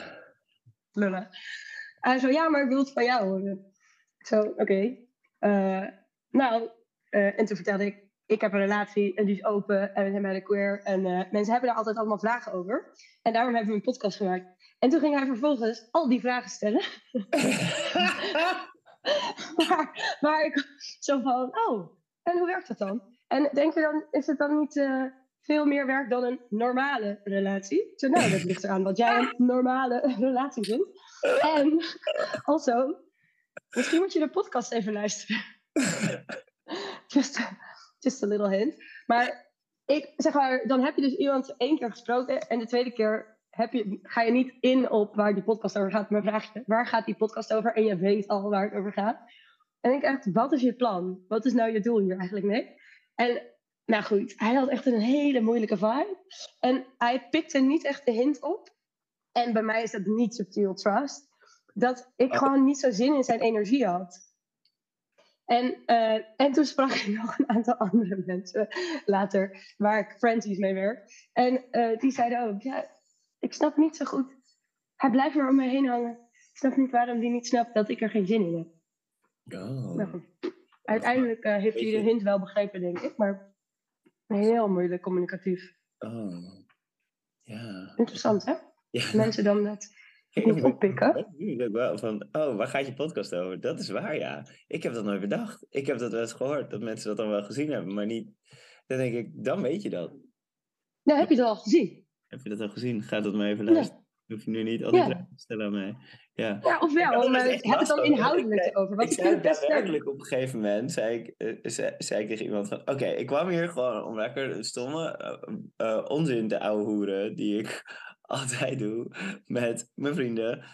[laughs] lullen. Hij zo, ja, maar ik wil het van jou horen. Ik zo, oké. Eh, nou, eh, en toen vertelde ik, ik heb een relatie en die is open en we zijn bij de queer. En eh, mensen hebben daar altijd allemaal vragen over. En daarom hebben we een podcast gemaakt. En toen ging hij vervolgens al die vragen stellen. [laughs] maar, maar ik zo van, oh, en hoe werkt dat dan? En denk je dan, is het dan niet veel meer werk dan een normale relatie? Zei, nou, dat ligt eraan wat jij een normale [laughs] relatie vindt. En also, misschien moet je de podcast even luisteren. [laughs] just, just a little hint. Maar ik zeg maar, dan heb je dus iemand één keer gesproken en de tweede keer heb je, ga je niet in op waar die podcast over gaat, maar vraag je, waar gaat die podcast over? En je weet al waar het over gaat. En ik echt, wat is je plan? Wat is nou je doel hier eigenlijk mee? En nou goed, hij had echt een hele moeilijke vibe. En hij pikte niet echt de hint op. En bij mij is dat niet subtiel trust. Dat ik Oh. gewoon niet zo zin in zijn energie had. En, eh, en toen sprak ik [laughs] nog een aantal andere mensen later, waar ik friendlies mee werk. En eh, die zeiden ook, ja, ik snap niet zo goed. Hij blijft maar om me heen hangen. Ik snap niet waarom die niet snapt dat ik er geen zin in heb. Oh. Nou goed. Uiteindelijk eh, heeft hij de hint wel begrepen, denk ik. Maar heel moeilijk communicatief. Oh. Ja. Interessant, hè? ja. Mensen dan dat niet oppikken. Ik wel van, oh, waar gaat je podcast over? Dat is waar, ja. Ik heb dat nooit bedacht. Ik heb dat wel eens gehoord, dat mensen dat dan wel gezien hebben, maar niet... Dan denk ik, dan weet je dat. Nou, heb je het al gezien? Heb je dat al gezien? Ga dat maar even Ja. luisteren. Hoef je nu niet al die Ja. vragen te stellen aan mij. Ja. Ja, of Ik had wel, maar echt heb het dan inhoudelijk [laughs] Ik- over. ik Want ik zei daadwerkelijk op een gegeven moment, zei ik, eh, zei, zei ik tegen iemand van, oké, ik kwam hier gewoon om lekker stomme eh, eh, onzin te ouwehoeren, die ik [laughs] altijd doe met mijn vrienden.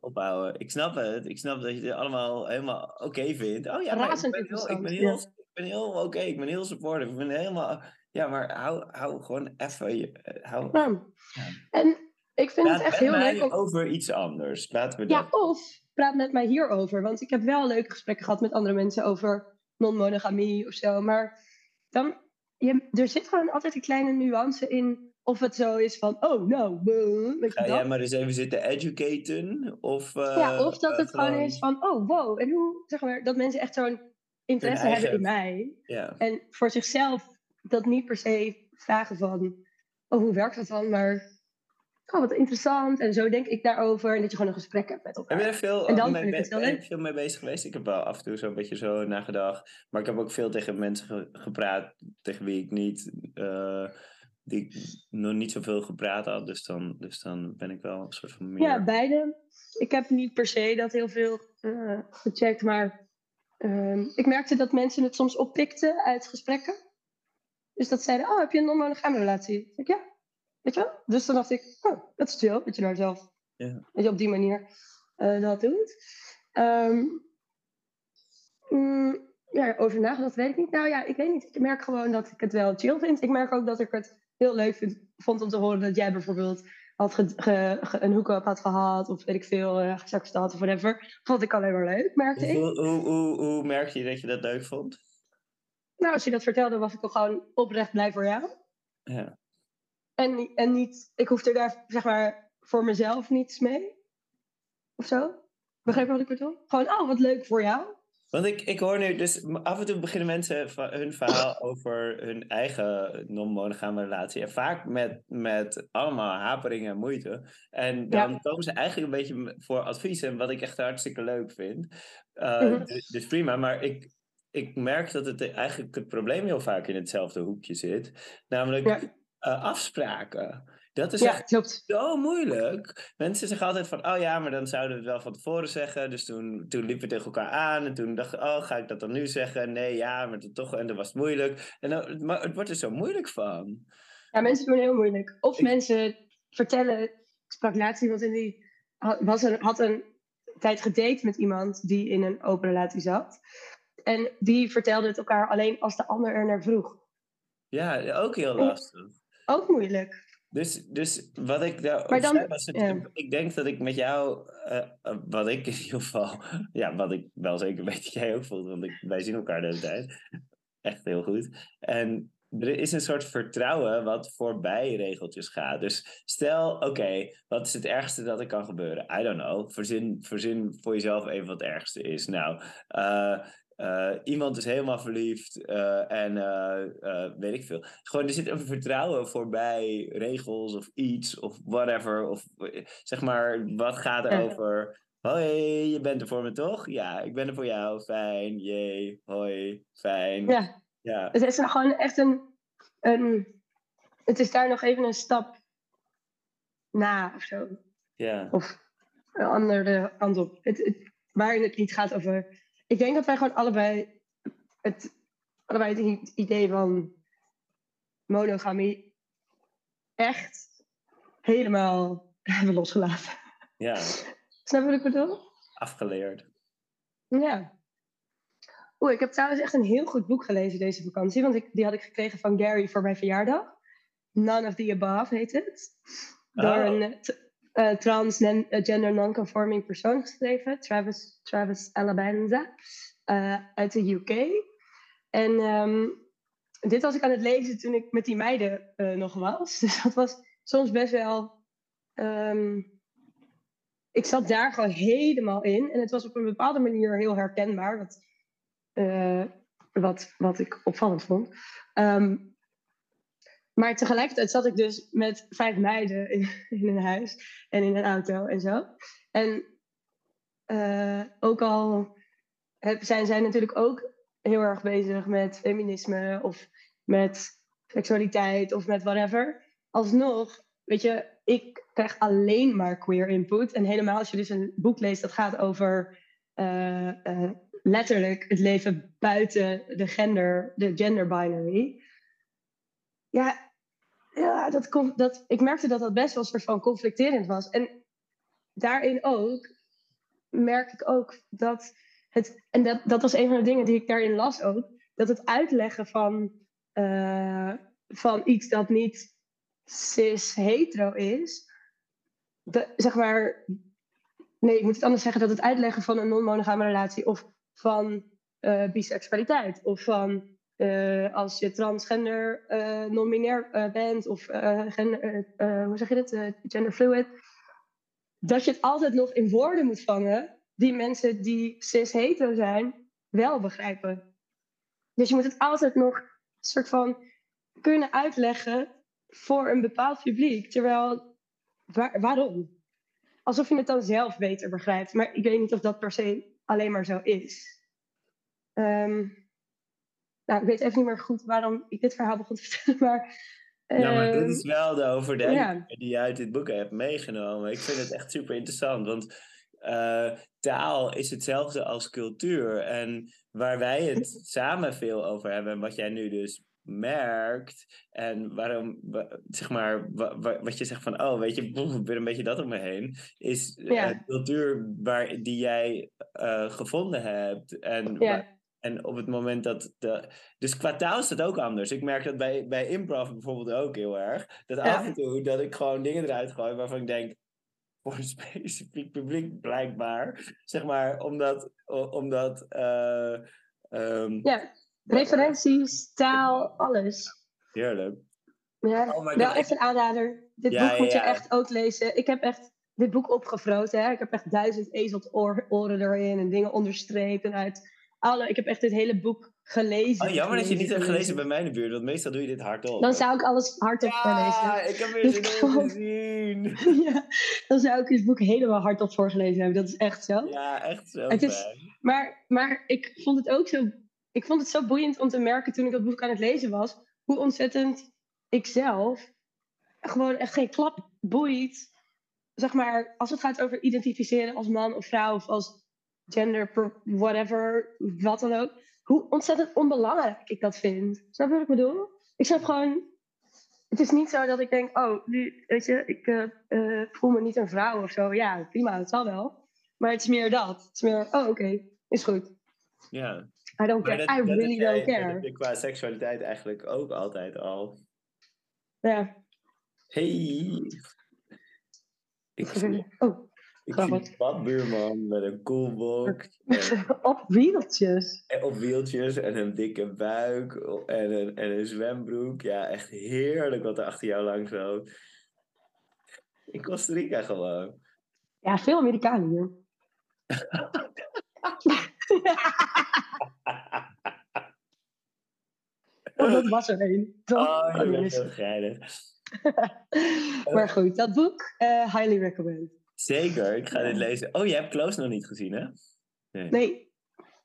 ophouden. Ik snap het, ik snap dat je het allemaal helemaal oké vindt. Oh ja, maar ik ben heel, ik ben heel, ik ben heel oké, ik ben heel supportive, ik ben helemaal, ja, maar hou, hou gewoon even, je, eh, hou, Ja. En ik vind praat het echt heel leuk om... over iets anders. Laten we Ja, of praat met mij hierover. Want ik heb wel leuke gesprekken gehad met andere mensen over non-monogamie of zo. Maar dan, je, er zit gewoon altijd een kleine nuance in. Of het zo is van, oh nou, Ga jij maar eens even zitten educaten? Of, eh, ja, of dat eh, het gewoon is van, oh wow. En hoe, zeg maar, dat mensen echt zo'n interesse eigen- hebben in mij. Ja. En voor zichzelf dat niet per se vragen van, oh hoe werkt dat dan? Maar, oh wat interessant. En zo denk ik daarover. En dat je gewoon een gesprek hebt met elkaar. Heb je er veel, En dan mee, vind ik het ben- heel ben leuk. je veel mee bezig geweest? Ik heb wel af en toe zo'n beetje zo nagedacht. Maar ik heb ook veel tegen mensen ge- gepraat tegen wie ik niet, eh, die ik nog niet zoveel gepraat had. Dus dan, dus dan ben ik wel een soort van meer... Ja, beide. Ik heb niet per se dat heel veel eh, gecheckt, maar ehm, ik merkte dat mensen het soms oppikten uit gesprekken. Dus dat zeiden, oh, heb je een non-monogame relatie? Ik, ja, weet je wel? Dus dan dacht ik, oh, dat is chill, dat je daar zelf Ja. weet je, op die manier eh, dat doet. Ehm, mm, ja, over nagedacht weet ik niet. Nou ja, ik weet niet. Ik merk gewoon dat ik het wel chill vind. Ik merk ook dat ik het heel leuk vind, vond om te horen dat jij bijvoorbeeld had ge- ge- ge- een hoek-up had gehad, of weet ik veel, uh, seks had of whatever. Vond ik alleen maar leuk, merkte ik. Hoe, hoe, hoe, hoe merk je dat je dat leuk vond? Nou, als je dat vertelde, was ik al gewoon oprecht blij voor jou. Ja. En, en niet, ik hoefde daar zeg maar voor mezelf niets mee. Of zo. Begrijp je wat ik bedoel? Gewoon, oh, wat leuk voor jou. Want ik, ik hoor nu, dus af en toe beginnen mensen hun verhaal [laughs] over hun eigen non-monogame relatie. En vaak met, met allemaal haperingen en moeite. En dan Ja. komen ze eigenlijk een beetje voor advies. En wat ik echt hartstikke leuk vind. Uh, Mhm. dus, dus prima, maar ik, ik merk dat het eigenlijk het probleem heel vaak in hetzelfde hoekje zit. Namelijk Ja. Eh, afspraken. Dat is Ja, echt klopt. zo moeilijk. Mensen zeggen altijd van, oh ja, maar dan zouden we het wel van tevoren zeggen. Dus toen, toen liepen we tegen elkaar aan en toen dacht ik, oh, ga ik dat dan nu zeggen? Nee, ja, maar het toch, en dan was het moeilijk. En dan, maar het wordt er zo moeilijk van. Ja, mensen doen het heel moeilijk. Of Ik- mensen vertellen. Ik sprak laatst iemand in die was een, had een tijd gedate met iemand die in een open relatie zat. En die vertelde het elkaar alleen als de ander er naar vroeg. Ja, ook heel lastig. Ook moeilijk. Dus, dus wat ik daar dan- zei was, het, ja. ik denk dat ik met jou, eh, eh, wat ik in ieder geval, [laughs] ja, wat ik wel zeker weet dat jij ook voelt, want ik, wij zien elkaar de hele tijd. Echt heel goed. En er is een soort vertrouwen wat voorbij regeltjes gaat. Dus stel, oké, wat is het ergste dat er kan gebeuren? I don't know. Verzin, verzin voor jezelf even wat het ergste is. Nou, eh, eh, iemand is helemaal verliefd eh, en eh, weet ik veel. Gewoon, er zit een vertrouwen voorbij regels of iets of whatever. Of zeg maar, wat gaat er over? Hoi, je bent er voor me toch? Ja, ik ben er voor jou. Fijn, jee, hoi, fijn. Ja, Ja, het is gewoon echt een, een. Het is daar nog even een stap na of zo. ja. Of een andere kant op. Het, het, waarin het niet gaat over. Ik denk dat wij gewoon allebei het, allebei het idee van monogamie echt helemaal [laughs] hebben losgelaten. ja. Snap je wat ik bedoel? afgeleerd. Ja. Oeh, ik heb trouwens echt een heel goed boek gelezen deze vakantie. Want ik, die had ik gekregen van Gary voor mijn verjaardag. None of the Above heet het. Door Oh. een eh, transgender non-conforming persoon geschreven. Travis, Travis Alabanza. eh, uit de UK. En ehm, dit was ik aan het lezen toen ik met die meiden eh, nog was. [laughs] Dus dat was soms best wel... ehm, ik zat daar gewoon helemaal in. En het was op een bepaalde manier heel herkenbaar. Wat, wat, wat ik opvallend vond. Ehm, maar tegelijkertijd zat ik dus met vijf meiden [laughs] in, een huis. En in een auto en zo. En eh, ook al zijn zij natuurlijk ook heel erg bezig met feminisme. Of met seksualiteit of met whatever. Alsnog, weet je, ik krijg alleen maar queer input. En helemaal als je dus een boek leest dat gaat over eh, eh, letterlijk het leven buiten de gender, de gender binary. Ja, ja dat dat, ik merkte dat dat best wel een soort van conflicterend was. En daarin ook merk ik ook dat het, en dat, dat was een van de dingen die ik daarin las ook, dat het uitleggen van, eh, van iets dat niet cis-hetero is, zeg maar, nee, ik moet het anders zeggen, dat het uitleggen van een non-monogame relatie of van eh, biseksualiteit of van eh, als je transgender eh non-binair eh, bent of hoe zeg je Eh, genderfluid, dat je het altijd nog in woorden moet vangen die mensen die cis-hetero zijn wel begrijpen. Dus je moet het altijd nog een soort van kunnen uitleggen voor een bepaald publiek. Terwijl, waar- waarom? Alsof je het dan zelf beter begrijpt. Maar ik weet niet of dat per se alleen maar zo is. Ehm, nou, ik weet even niet meer goed waarom ik dit verhaal begon te vertellen. Maar, Ja, maar ehm, dit is wel de overdenking ja. die je uit dit boek hebt meegenomen. Ik vind het echt super interessant, want eh, taal is hetzelfde als cultuur. En waar wij het [laughs] samen veel over hebben, en wat jij nu dus merkt, en waarom, wa- zeg maar, wa- wa- wat je zegt van, oh, weet je, boe, [laughs] ik ben een beetje dat om me heen, is eh, Ja. cultuur waar, die jij eh, gevonden hebt. En Ja. En op het moment dat. De, dus qua taal is dat ook anders. Ik merk dat bij, bij improv bijvoorbeeld ook heel erg. Dat Ja. af en toe dat ik gewoon dingen eruit gooi waarvan ik denk. Voor een [laughs] specifiek publiek blijkbaar. Zeg maar, omdat. omdat eh, ehm, ja, referenties, taal, alles. Heerlijk. Ja, Oh wel God, echt een aanrader. dit Ja, boek moet je echt ook lezen. Ik heb echt dit boek opgevroten. Hè? Ik heb echt duizend ezelsoren erin en dingen onderstreept. En uit alle, ik heb echt dit hele boek gelezen. Oh, jammer dat je niet hebt gelezen bij mij in de buurt, want meestal doe je dit hardop. Dan zou ik alles hardop ja, voorlezen. ik heb weer Dus zin om kom. te zien. ja, dan zou ik dit boek helemaal hardop voorgelezen hebben. Dat is echt zo. Ja, echt zo Het is-. Maar, maar ik vond het ook zo. Ik vond het zo boeiend om te merken toen ik dat boek aan het lezen was. Hoe ontzettend ik zelf gewoon echt geen klap boeit. Zeg maar, als het gaat over identificeren als man of vrouw of als gender, whatever, wat dan ook. Hoe ontzettend onbelangrijk ik dat vind. Snap je wat ik bedoel? Ik snap gewoon. Het is niet zo dat ik denk, oh, nu, weet je, ik eh, eh, voel me niet een vrouw of zo. Ja, prima, dat zal wel. Maar het is meer dat. Het is meer, oh, oké, is goed. Ja. I don't care. dat- I dat really jij- don't dat care. heb je qua seksualiteit eigenlijk ook altijd al. Ja. Hey. Ik Oh, ik grappig. zie een badbuurman met een koelbok en, [laughs] op wieltjes. en op wieltjes en een dikke buik en een, en een zwembroek. Ja, echt heerlijk wat er achter jou langs loopt. In Costa Rica gewoon. Ja, veel Amerikanen hier. [laughs] oh, dat was er een. Oh, je bent zo geinig. [laughs] maar goed, dat boek, eh, highly recommend. Zeker, ik ga dit lezen. Oh, je hebt Close nog niet gezien, hè? Nee. Nee,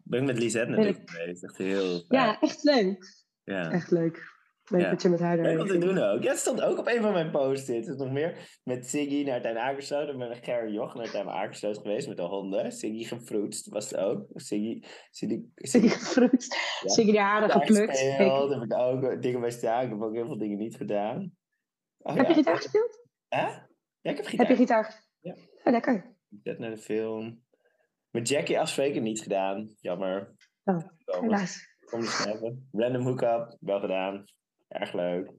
Ben ik met Lisette natuurlijk geweest. Echt heel fijn. ja, echt leuk. ja. Echt leuk. Leuk Ja. dat je met haar Leuk om te daar doen ook. Ja, het stond ook op een van mijn post-its. Is nog meer met Siggy naar Tuin Akersloot. En met Ger Joch naar Tuin Akersloot geweest met de honden. Siggy gefroetst was het ook. Siggy... Siggy... Siggy gefruit. Ja. Siggy de haren Daar geplukt. gespeeld. Heb ik ook dingen bij staan. Ik heb ook heel veel dingen niet gedaan. Oh, Heb je ja. gitaar gespeeld? Hè? Ja, ik heb gitaar. Heb je gitaar gespeeld? Ja. Oh, lekker. Net naar de film. Met Jackie afspreken niet gedaan. Jammer. Oh. Helaas. Kom eens hebben. Random hookup, wel gedaan. Erg leuk.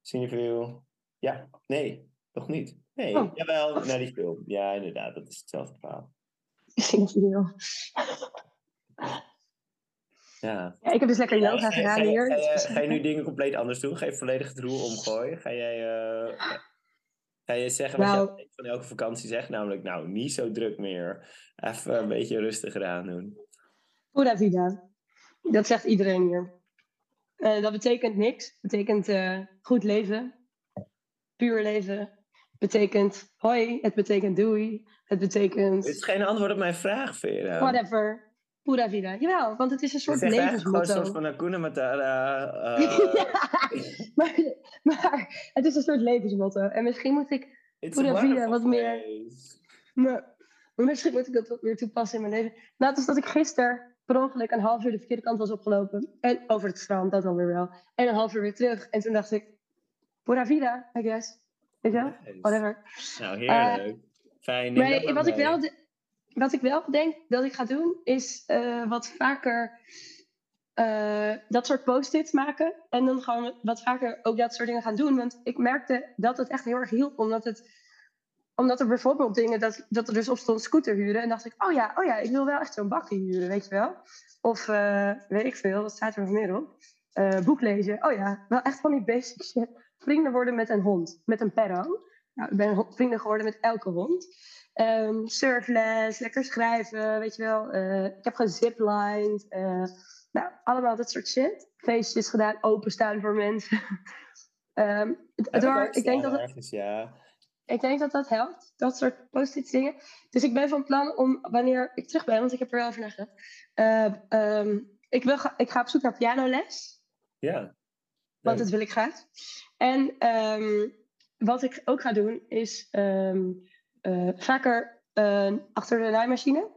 Cineville. Ja, nee, nog niet. Nee, Oh. jawel, naar die film. Ja, inderdaad, dat is hetzelfde verhaal. Ja. Ja, ik heb dus lekker yoga ga, je- gedaan ga, je, hier. ga, is ga je nu dingen compleet anders doen? Ga je volledig het roer omgooien? Ga jij, eh, ga je zeggen wat Nou. van elke vakantie zegt? Namelijk, nou, niet zo druk meer. Even een beetje rustiger aan doen. Pura vida. Dat zegt iedereen hier. Eh, dat betekent niks. Het betekent eh, goed leven. Puur leven. betekent hoi. Het betekent doei. Het betekent Dit is geen antwoord op mijn vraag, Vera. whatever. Pura vida. Jawel, want het is een Het soort is gewoon een levensmotto. soort van Hakuna Matata. eh, [laughs] Ja, maar, maar het is een soort levensmotto. En misschien moet ik it's Pura vida, wat meer. Maar, misschien moet ik dat wat meer toepassen in mijn leven. Laat is dat ik gisteren per ongeluk een half uur de verkeerde kant was opgelopen. En over het strand, dat dan weer wel. En een half uur weer terug. En toen dacht ik, pura vida, I guess. Weet je wel? Whatever. Nou, heerlijk. Fijn. neem Maar wat ik, wel de- wat ik wel denk dat ik ga doen, is eh, wat vaker eh, dat soort post-its maken. En dan gewoon wat vaker ook dat soort dingen gaan doen. Want ik merkte dat het echt heel erg hielp. Omdat, het, omdat er bijvoorbeeld dingen, dat, dat er dus op stond scooter huren. En dacht ik, oh ja, oh ja, ik wil wel echt zo'n bakje huren, weet je wel. Of eh, weet ik veel, wat staat er nog meer op? Boek lezen. Oh ja, wel echt van die basic shit. Vrienden worden met een hond, met een perro. Nou, ik ben vrienden geworden met elke hond. Ehm, surfles, lekker schrijven, weet je wel. Eh, ik heb geziplined. eh nou, allemaal dat soort shit. Feestjes gedaan, openstaan voor mensen. [laughs] Ehm, door- ook ik, denk dat het, ergens, ja. ik denk dat dat helpt, dat soort post-it dingen. Dus ik ben van plan om, wanneer ik terug ben, want ik heb er wel over nagedacht. ehm, ik, wil ga, ik ga op zoek naar pianoles. Ja. Want dat wil ik graag. En ehm, wat ik ook ga doen is eh, vaker eh, achter de naaimachine.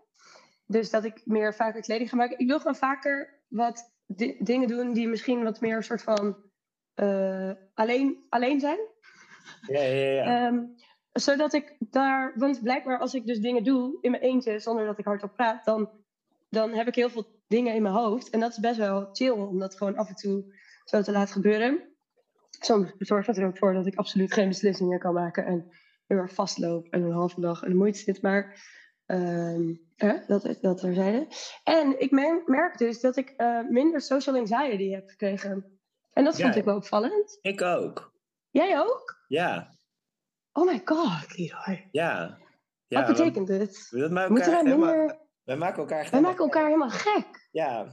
Dus dat ik meer vaker kleding ga maken. Ik wil gewoon vaker wat di- dingen doen die misschien wat meer een soort van eh, alleen, alleen zijn. Ja, ja, ja. Ehm, zodat ik daar, want blijkbaar als ik dus dingen doe in mijn eentje zonder dat ik hardop praat, dan, dan heb ik heel veel dingen in mijn hoofd. En dat is best wel chill om dat gewoon af en toe zo te laten gebeuren. Soms zorgt dat er ook voor dat ik absoluut geen beslissingen kan maken en heel erg vastloop en een halve dag in de moeite zit. Maar ehm, eh, dat, dat terzijde. En ik mer- merk dus dat ik eh, minder social anxiety heb gekregen. En dat Ja. vond ik wel opvallend. Ik ook. Jij ook? Ja, Oh my god, Leroy. ja. ja Wat betekent dit? we maken elkaar minder... wij maken elkaar helemaal maken elkaar helemaal gek. Ja.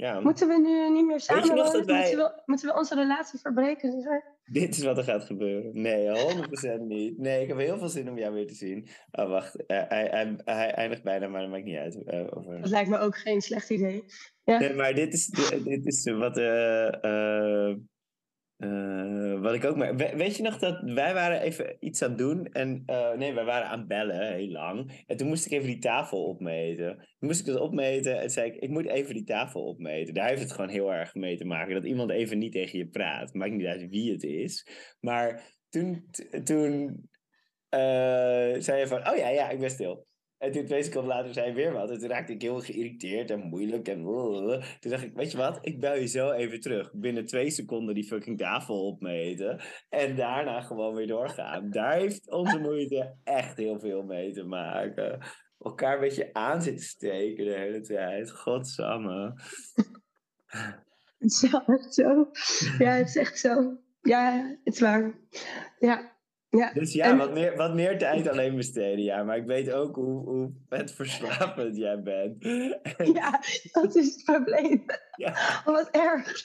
Ja, Moeten we nu niet meer samen wij- moeten, we, moeten we onze relatie verbreken? Dit is wat er gaat gebeuren. Nee, 100% niet. Nee, ik heb heel veel zin om jou weer te zien. Oh, wacht. Hij, hij, hij eindigt bijna, maar dat maakt niet uit. Eh, over... Dat lijkt me ook geen slecht idee. Nee, maar dit is, dit is wat, eh, eh, wat ik ook maar. We- weet je nog dat wij waren even iets aan doen? En eh, nee, wij waren aan bellen heel lang. En toen moest ik even die tafel opmeten. Toen moest ik dat opmeten en zei ik: Ik moet even die tafel opmeten. Daar heeft het gewoon heel erg mee te maken dat iemand even niet tegen je praat. Maakt niet uit wie het is. Maar toen, toen eh, zei je van: Oh ja, ja, ik ben stil. En toen twee seconden later zei hij weer wat. En toen raakte ik heel geïrriteerd en moeilijk. En toen dacht ik, weet je wat? Ik bel je zo even terug. Binnen twee seconden die fucking tafel opmeten. En daarna gewoon weer doorgaan. Daar heeft onze moeite echt heel veel mee te maken. Elkaar een beetje aan zitten steken de hele tijd. Godsamme. [laughs] Echt zo. Ja, het is echt zo. Ja, het is waar. Ja, ja. Dus ja, En- wat, meer, wat meer tijd alleen besteden. Ja, maar ik weet ook hoe, hoe vet verslavend jij bent. En- [laughs] ja, dat is het probleem. ja. Wat erg.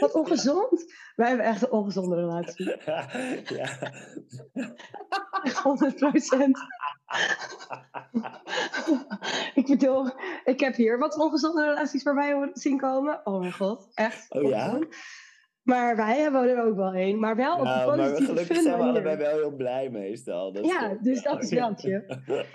Wat ongezond. Wij hebben echt een ongezonde relatie. [laughs] ja. 100 procent. ik bedoel, ik heb hier wat ongezonde relaties voorbij zien komen. Oh mijn god, echt. Oh ja? ongezond. Maar wij hebben er ook wel een. Maar wel op een Nou, maar we- positieve gelukkig fun zijn we allebei wel heel blij meestal. Dat Ja, dus dat is wel. [laughs]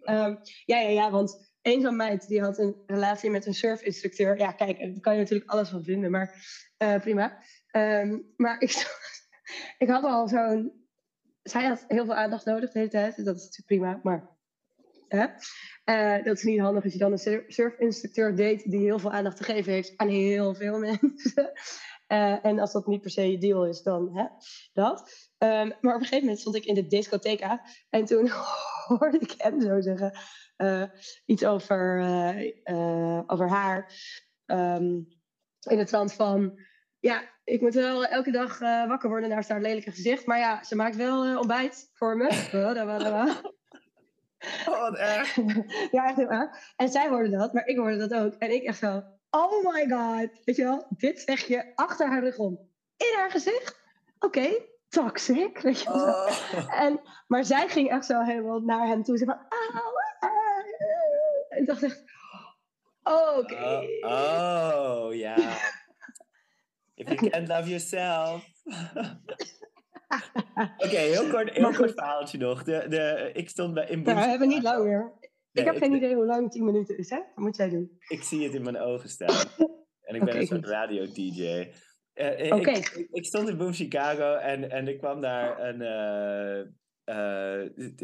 Ehm, ja, ja, ja, want een van mij die had een relatie met een surfinstructeur. Ja, kijk, daar kan je natuurlijk alles van vinden, maar eh, prima. Ehm, maar ik, [laughs] ik had al zo'n. Zij had heel veel aandacht nodig de hele tijd, dus dat is natuurlijk prima. Maar hè? Eh, dat is niet handig als je dan een sur- surfinstructeur date die heel veel aandacht te geven heeft aan heel veel [laughs] mensen. Eh, en als dat niet per se je deal is, dan hè, dat. Ehm, maar op een gegeven moment stond ik in de discotheca en toen [laughs] hoorde ik hem zo zeggen eh, iets over, over haar. Ehm, in de trant van, ja, ik moet wel elke dag wakker worden naar haar lelijke gezicht. Maar ja, ze maakt wel ontbijt voor me. [laughs] Oh, wat erg. [laughs] ja, echt heel erg. En zij hoorde dat, maar ik hoorde dat ook. En ik echt zo, oh my god. Weet je wel, dit zeg je achter haar rug om. In haar gezicht? Oké, toxic. Weet je wel. Oh. En, maar zij ging echt zo helemaal naar hem toe. Ze van, auw, ah. En ik dacht echt, oké. Oh, oh, ja. If you can't love yourself. [laughs] [laughs] Oké, heel kort, heel kort verhaaltje nog. De, de, ik stond bij in Nou, we hebben niet lang meer. Nee, ik heb ik- geen idee hoe lang 10 minuten is, hè? Wat moet jij doen? Ik zie het in mijn ogen staan. En ik ben een soort radio-dj. Eh, Oké. ik, ik, ik stond in Boom Chicago en, en er kwam daar een. eh, eh,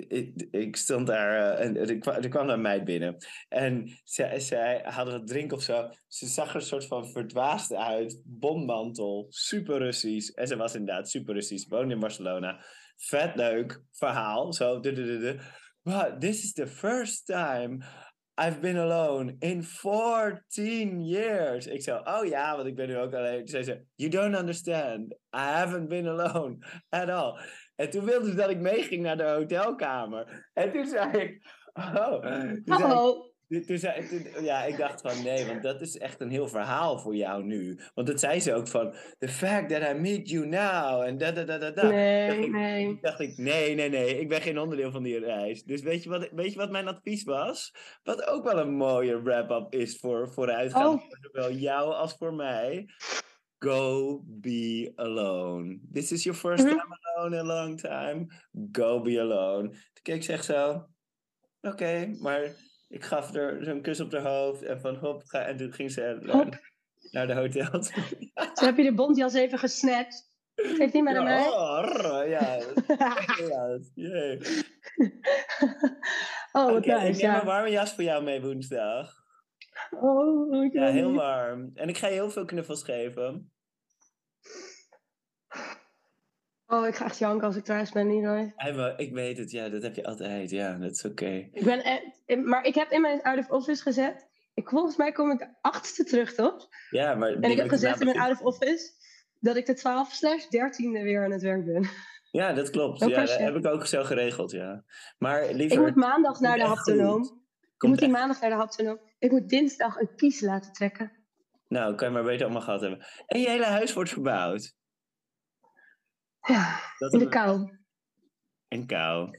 ik, ik stond daar eh, en er kwam, er kwam een meid binnen. En zij, zij hadden wat drinken of zo. Ze zag er een soort van verdwaasd uit. Bommantel, super Russisch. En ze was inderdaad super Russisch. Woonde in Barcelona. Vet leuk verhaal. Zo. this is the first time I've been alone in 14 years. Ik zei, oh ja, want ik ben nu ook alleen. Toen zei ze, you don't understand. I haven't been alone at all. En toen wilde ze dat ik meeging naar de hotelkamer. En toen zei ik, oh. Toen zei ik, Oh, toen- zei, toen- ja, ik dacht van nee, want dat is echt een heel verhaal voor jou nu. Want dat zei ze ook van, the fact that I meet you now, en da da da da da. nee, dacht ik- nee. Dacht ik, nee, nee, nee, ik ben geen onderdeel van die reis. Dus weet je wat, weet je wat mijn advies was? Wat ook wel een mooie wrap-up is voor vooruitgaan, Oh. voor zowel jou als voor mij. Go be alone. This is your first Mhm. time alone in a long time. Go be alone. Toen keek zeg zo, oké, maar ik gaf er zo'n kus op haar hoofd en van hop, ga, en toen ging ze naar, Hop. naar de hotel toe. Toen heb je de bontjas even gesnatcht. Geef die maar aan mij. oh, ja, [laughs] oh, wat Oké, ik neem een warme jas voor jou mee woensdag. Oh, oké. Ja, heel warm. En ik ga je heel veel knuffels geven. Oh, ik ga echt janken als ik thuis ben, Leroy. Hij wel- Ik weet het, ja, dat heb je altijd. Ja, dat is oké. Ik ben maar ik heb in mijn out of office gezet. Ik, volgens mij kom ik de achtste terug, toch? Ja, maar... En ik heb gezegd in mijn out of office dat ik de 12 slash 13e weer aan het werk ben. Ja, dat klopt. Ja, dat je- heb ik ook zo geregeld, ja. Maar Ik liever... moet maandag naar de haptonoom. Ik moet die maandag naar de haptonoom. Ik moet dinsdag een kies laten trekken. Nou, kan je maar beter allemaal gehad hebben. En je hele huis wordt verbouwd. Ja, Dat in de kou. En kou.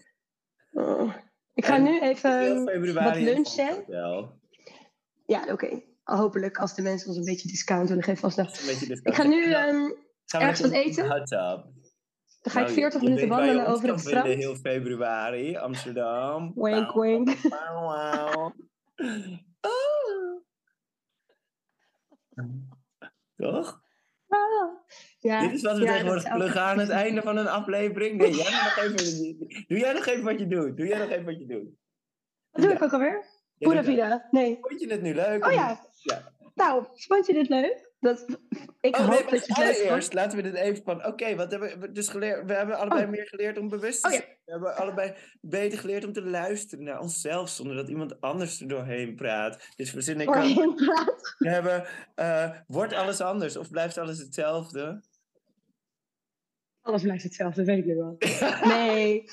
Oh. Ik ga En nu even wat in lunchen. Ja, oké. Hopelijk als de mensen ons een beetje discount willen geven vast Ik ga nu ehm, Gaan ergens wat in eten? hot tub. dan ga ik Nou, 40 je minuten wandelen over het strand. Heel februari, Amsterdam. Wink, wink. pauw, pauw. [laughs] Oh. Toch? Ja, Dit is wat we ja, tegenwoordig pluggen aan het einde van een aflevering. Nee, jij nog even, doe jij nog even wat je doet. Doe jij nog even wat je doet. Wat doe ik ook alweer? Pura vida. Nee. Vond je het nu leuk? Oh ja. Ja. Nou, vond je dit leuk? Dat, ik Oh hoop nee, dat je het leuk laten we dit even van... Oké, wat hebben we dus geleerd? We hebben allebei Oh. meer geleerd om bewust te Oh ja. zijn. We hebben allebei beter geleerd om te luisteren naar onszelf... zonder dat iemand anders er doorheen praat. Dus we in praat. We hebben... eh, wordt alles anders of blijft alles hetzelfde? Alles blijft hetzelfde, weet ik nu wel. Nee,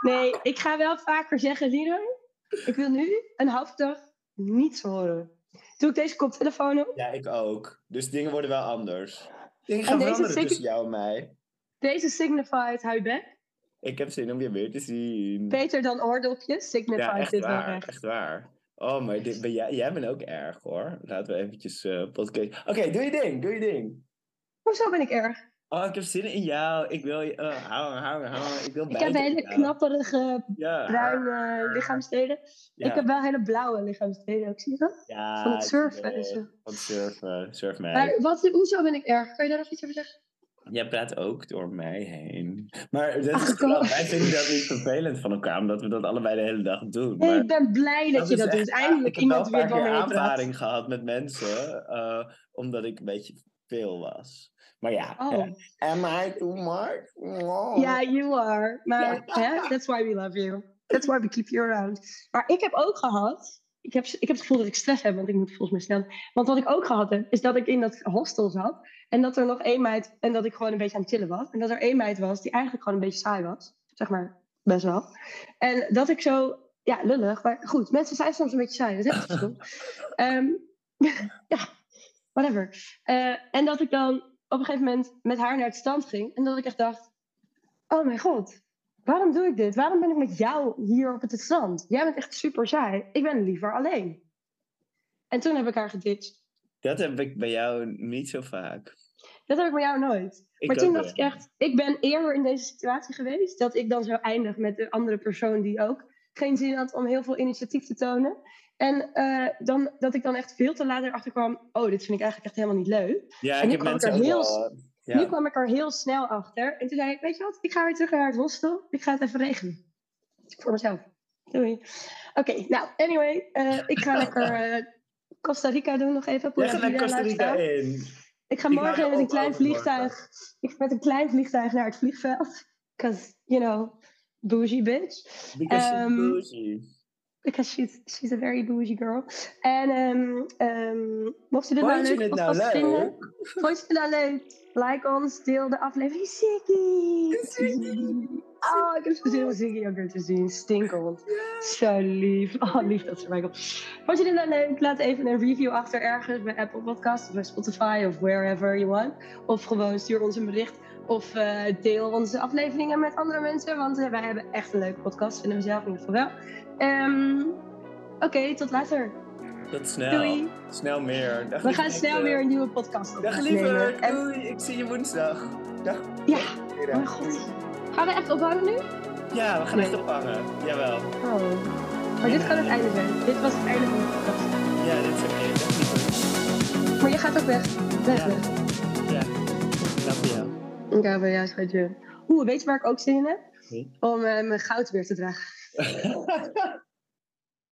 nee, ik ga wel vaker zeggen, Leroy, ik wil nu een halve dag niets horen. Doe ik deze koptelefoon op? Ja, ik ook. Dus dingen worden wel anders. Dingen gaan veranderen tussen jou en mij. Deze signified hou je bek. Ik heb zin om je weer te zien. Beter dan oordopjes, signified Ja, echt dit wel waar. echt. Echt waar. Oh, maar dit, ben jij, jij bent ook erg hoor. Laten we eventjes eh podcast. Oké, doe je ding, doe je ding. Hoezo ben ik erg? Oh, ik heb zin in jou. Ik wil je. Uh, hou, hou, hou. Ik wil Ik heb hele knapperige Ja. bruine lichaamsdelen. ja. Ik heb wel hele blauwe lichaamsdelen ook, zie je dat? ja, van het ik surfen en zo. Van het surfen. Surf mij. Maar wat, hoezo ben ik erg? Kan je daar nog iets over zeggen? Jij praat ook door mij heen. Maar dat is wij vinden dat niet vervelend van elkaar, omdat we dat allebei de hele dag doen. Nee, maar ik ben blij dat, je dat doet. Eindelijk ik iemand heb weer heen praat. aanvaring gehad met mensen, eh, omdat ik een beetje veel was. Maar ja, Oh. am I too much? Oh. Ja, you are. Maar hè, that's why we love you. That's why we keep you around. Maar ik heb ook gehad. Ik heb, ik heb het gevoel dat ik stress heb, want ik moet volgens mij snel. Want wat ik ook gehad heb, is dat ik in dat hostel zat. En dat er nog één meid. En dat ik gewoon een beetje aan het chillen was. En dat er één meid was die eigenlijk gewoon een beetje saai was. Zeg maar, best wel. En dat ik zo. Ja, lullig. Maar goed, mensen zijn soms een beetje saai. Dat is echt verschil. [laughs] Ehm, [laughs] ja, whatever. Eh, en dat ik dan op een gegeven moment met haar naar het strand ging. En dat ik echt dacht. Oh mijn god, waarom doe ik dit? Waarom ben ik met jou hier op het strand? Jij bent echt super saai. Ik ben liever alleen. En toen heb ik haar geditcht. Dat heb ik bij jou niet zo vaak. Dat heb ik bij jou nooit. Ik maar toen dacht ik echt, ik ben eerder in deze situatie geweest. Dat ik dan zo eindig met de andere persoon die ook geen zin had om heel veel initiatief te tonen. En eh, dan, dat ik dan echt veel te laat erachter kwam. Oh, dit vind ik eigenlijk echt helemaal niet leuk. Ja, En ik nu heb kwam ik er heel wel, eh, Nu kwam ik er heel snel achter. En toen zei ik, weet je wat, ik ga weer terug naar het hostel. Ik ga het even regelen. Voor mezelf. Doei. Oké, nou, anyway. eh, ik ga lekker [laughs] Costa Rica doen nog even. Jij gaat naar Costa Rica in. Ik ga morgen met een klein vliegtuig. Ik ga met een klein vliegtuig naar het vliegveld. Because, you know, bougie bitch. Because Ehm, bougie. Because she's, she's a very bougie girl. En um, um, mocht je dit nou leuk het nou vinden? Vond je het nou leuk? Like ons, deel de aflevering. Ziggy! Oh, ik heb zo zin om Ziggy ook weer te zien. Stinkend. Zo lief. Oh, lief dat ze mij komt. Vond je dit nou leuk? Laat even een review achter ergens bij Apple Podcasts of bij Spotify of wherever you want. Of gewoon stuur ons een bericht. Of eh, deel onze afleveringen met andere mensen. Want eh, wij hebben echt een leuke podcast. Vinden we zelf in ieder geval wel. Ehm, Oké, tot later. Tot snel. Doei. Snel meer. Dag, We gaan snel weer een nieuwe podcast Dag opnemen. liever. En- Doei. Ik zie je woensdag. Dag. Ja. Oh mijn god. Gaan we echt ophangen nu? Ja, we gaan Nee. echt ophangen. Jawel. Oh. Maar dit kan het einde zijn. Dit was het einde van de podcast. Ja, dit is oké. Dag liever. Maar je gaat ook weg. Weg, Ja. weg. Ja. Dag voor jou. Ik hou van jou, schatje. Oeh, weet je waar ik ook zin in heb? Nee. Om eh, mijn goud weer te dragen. [laughs]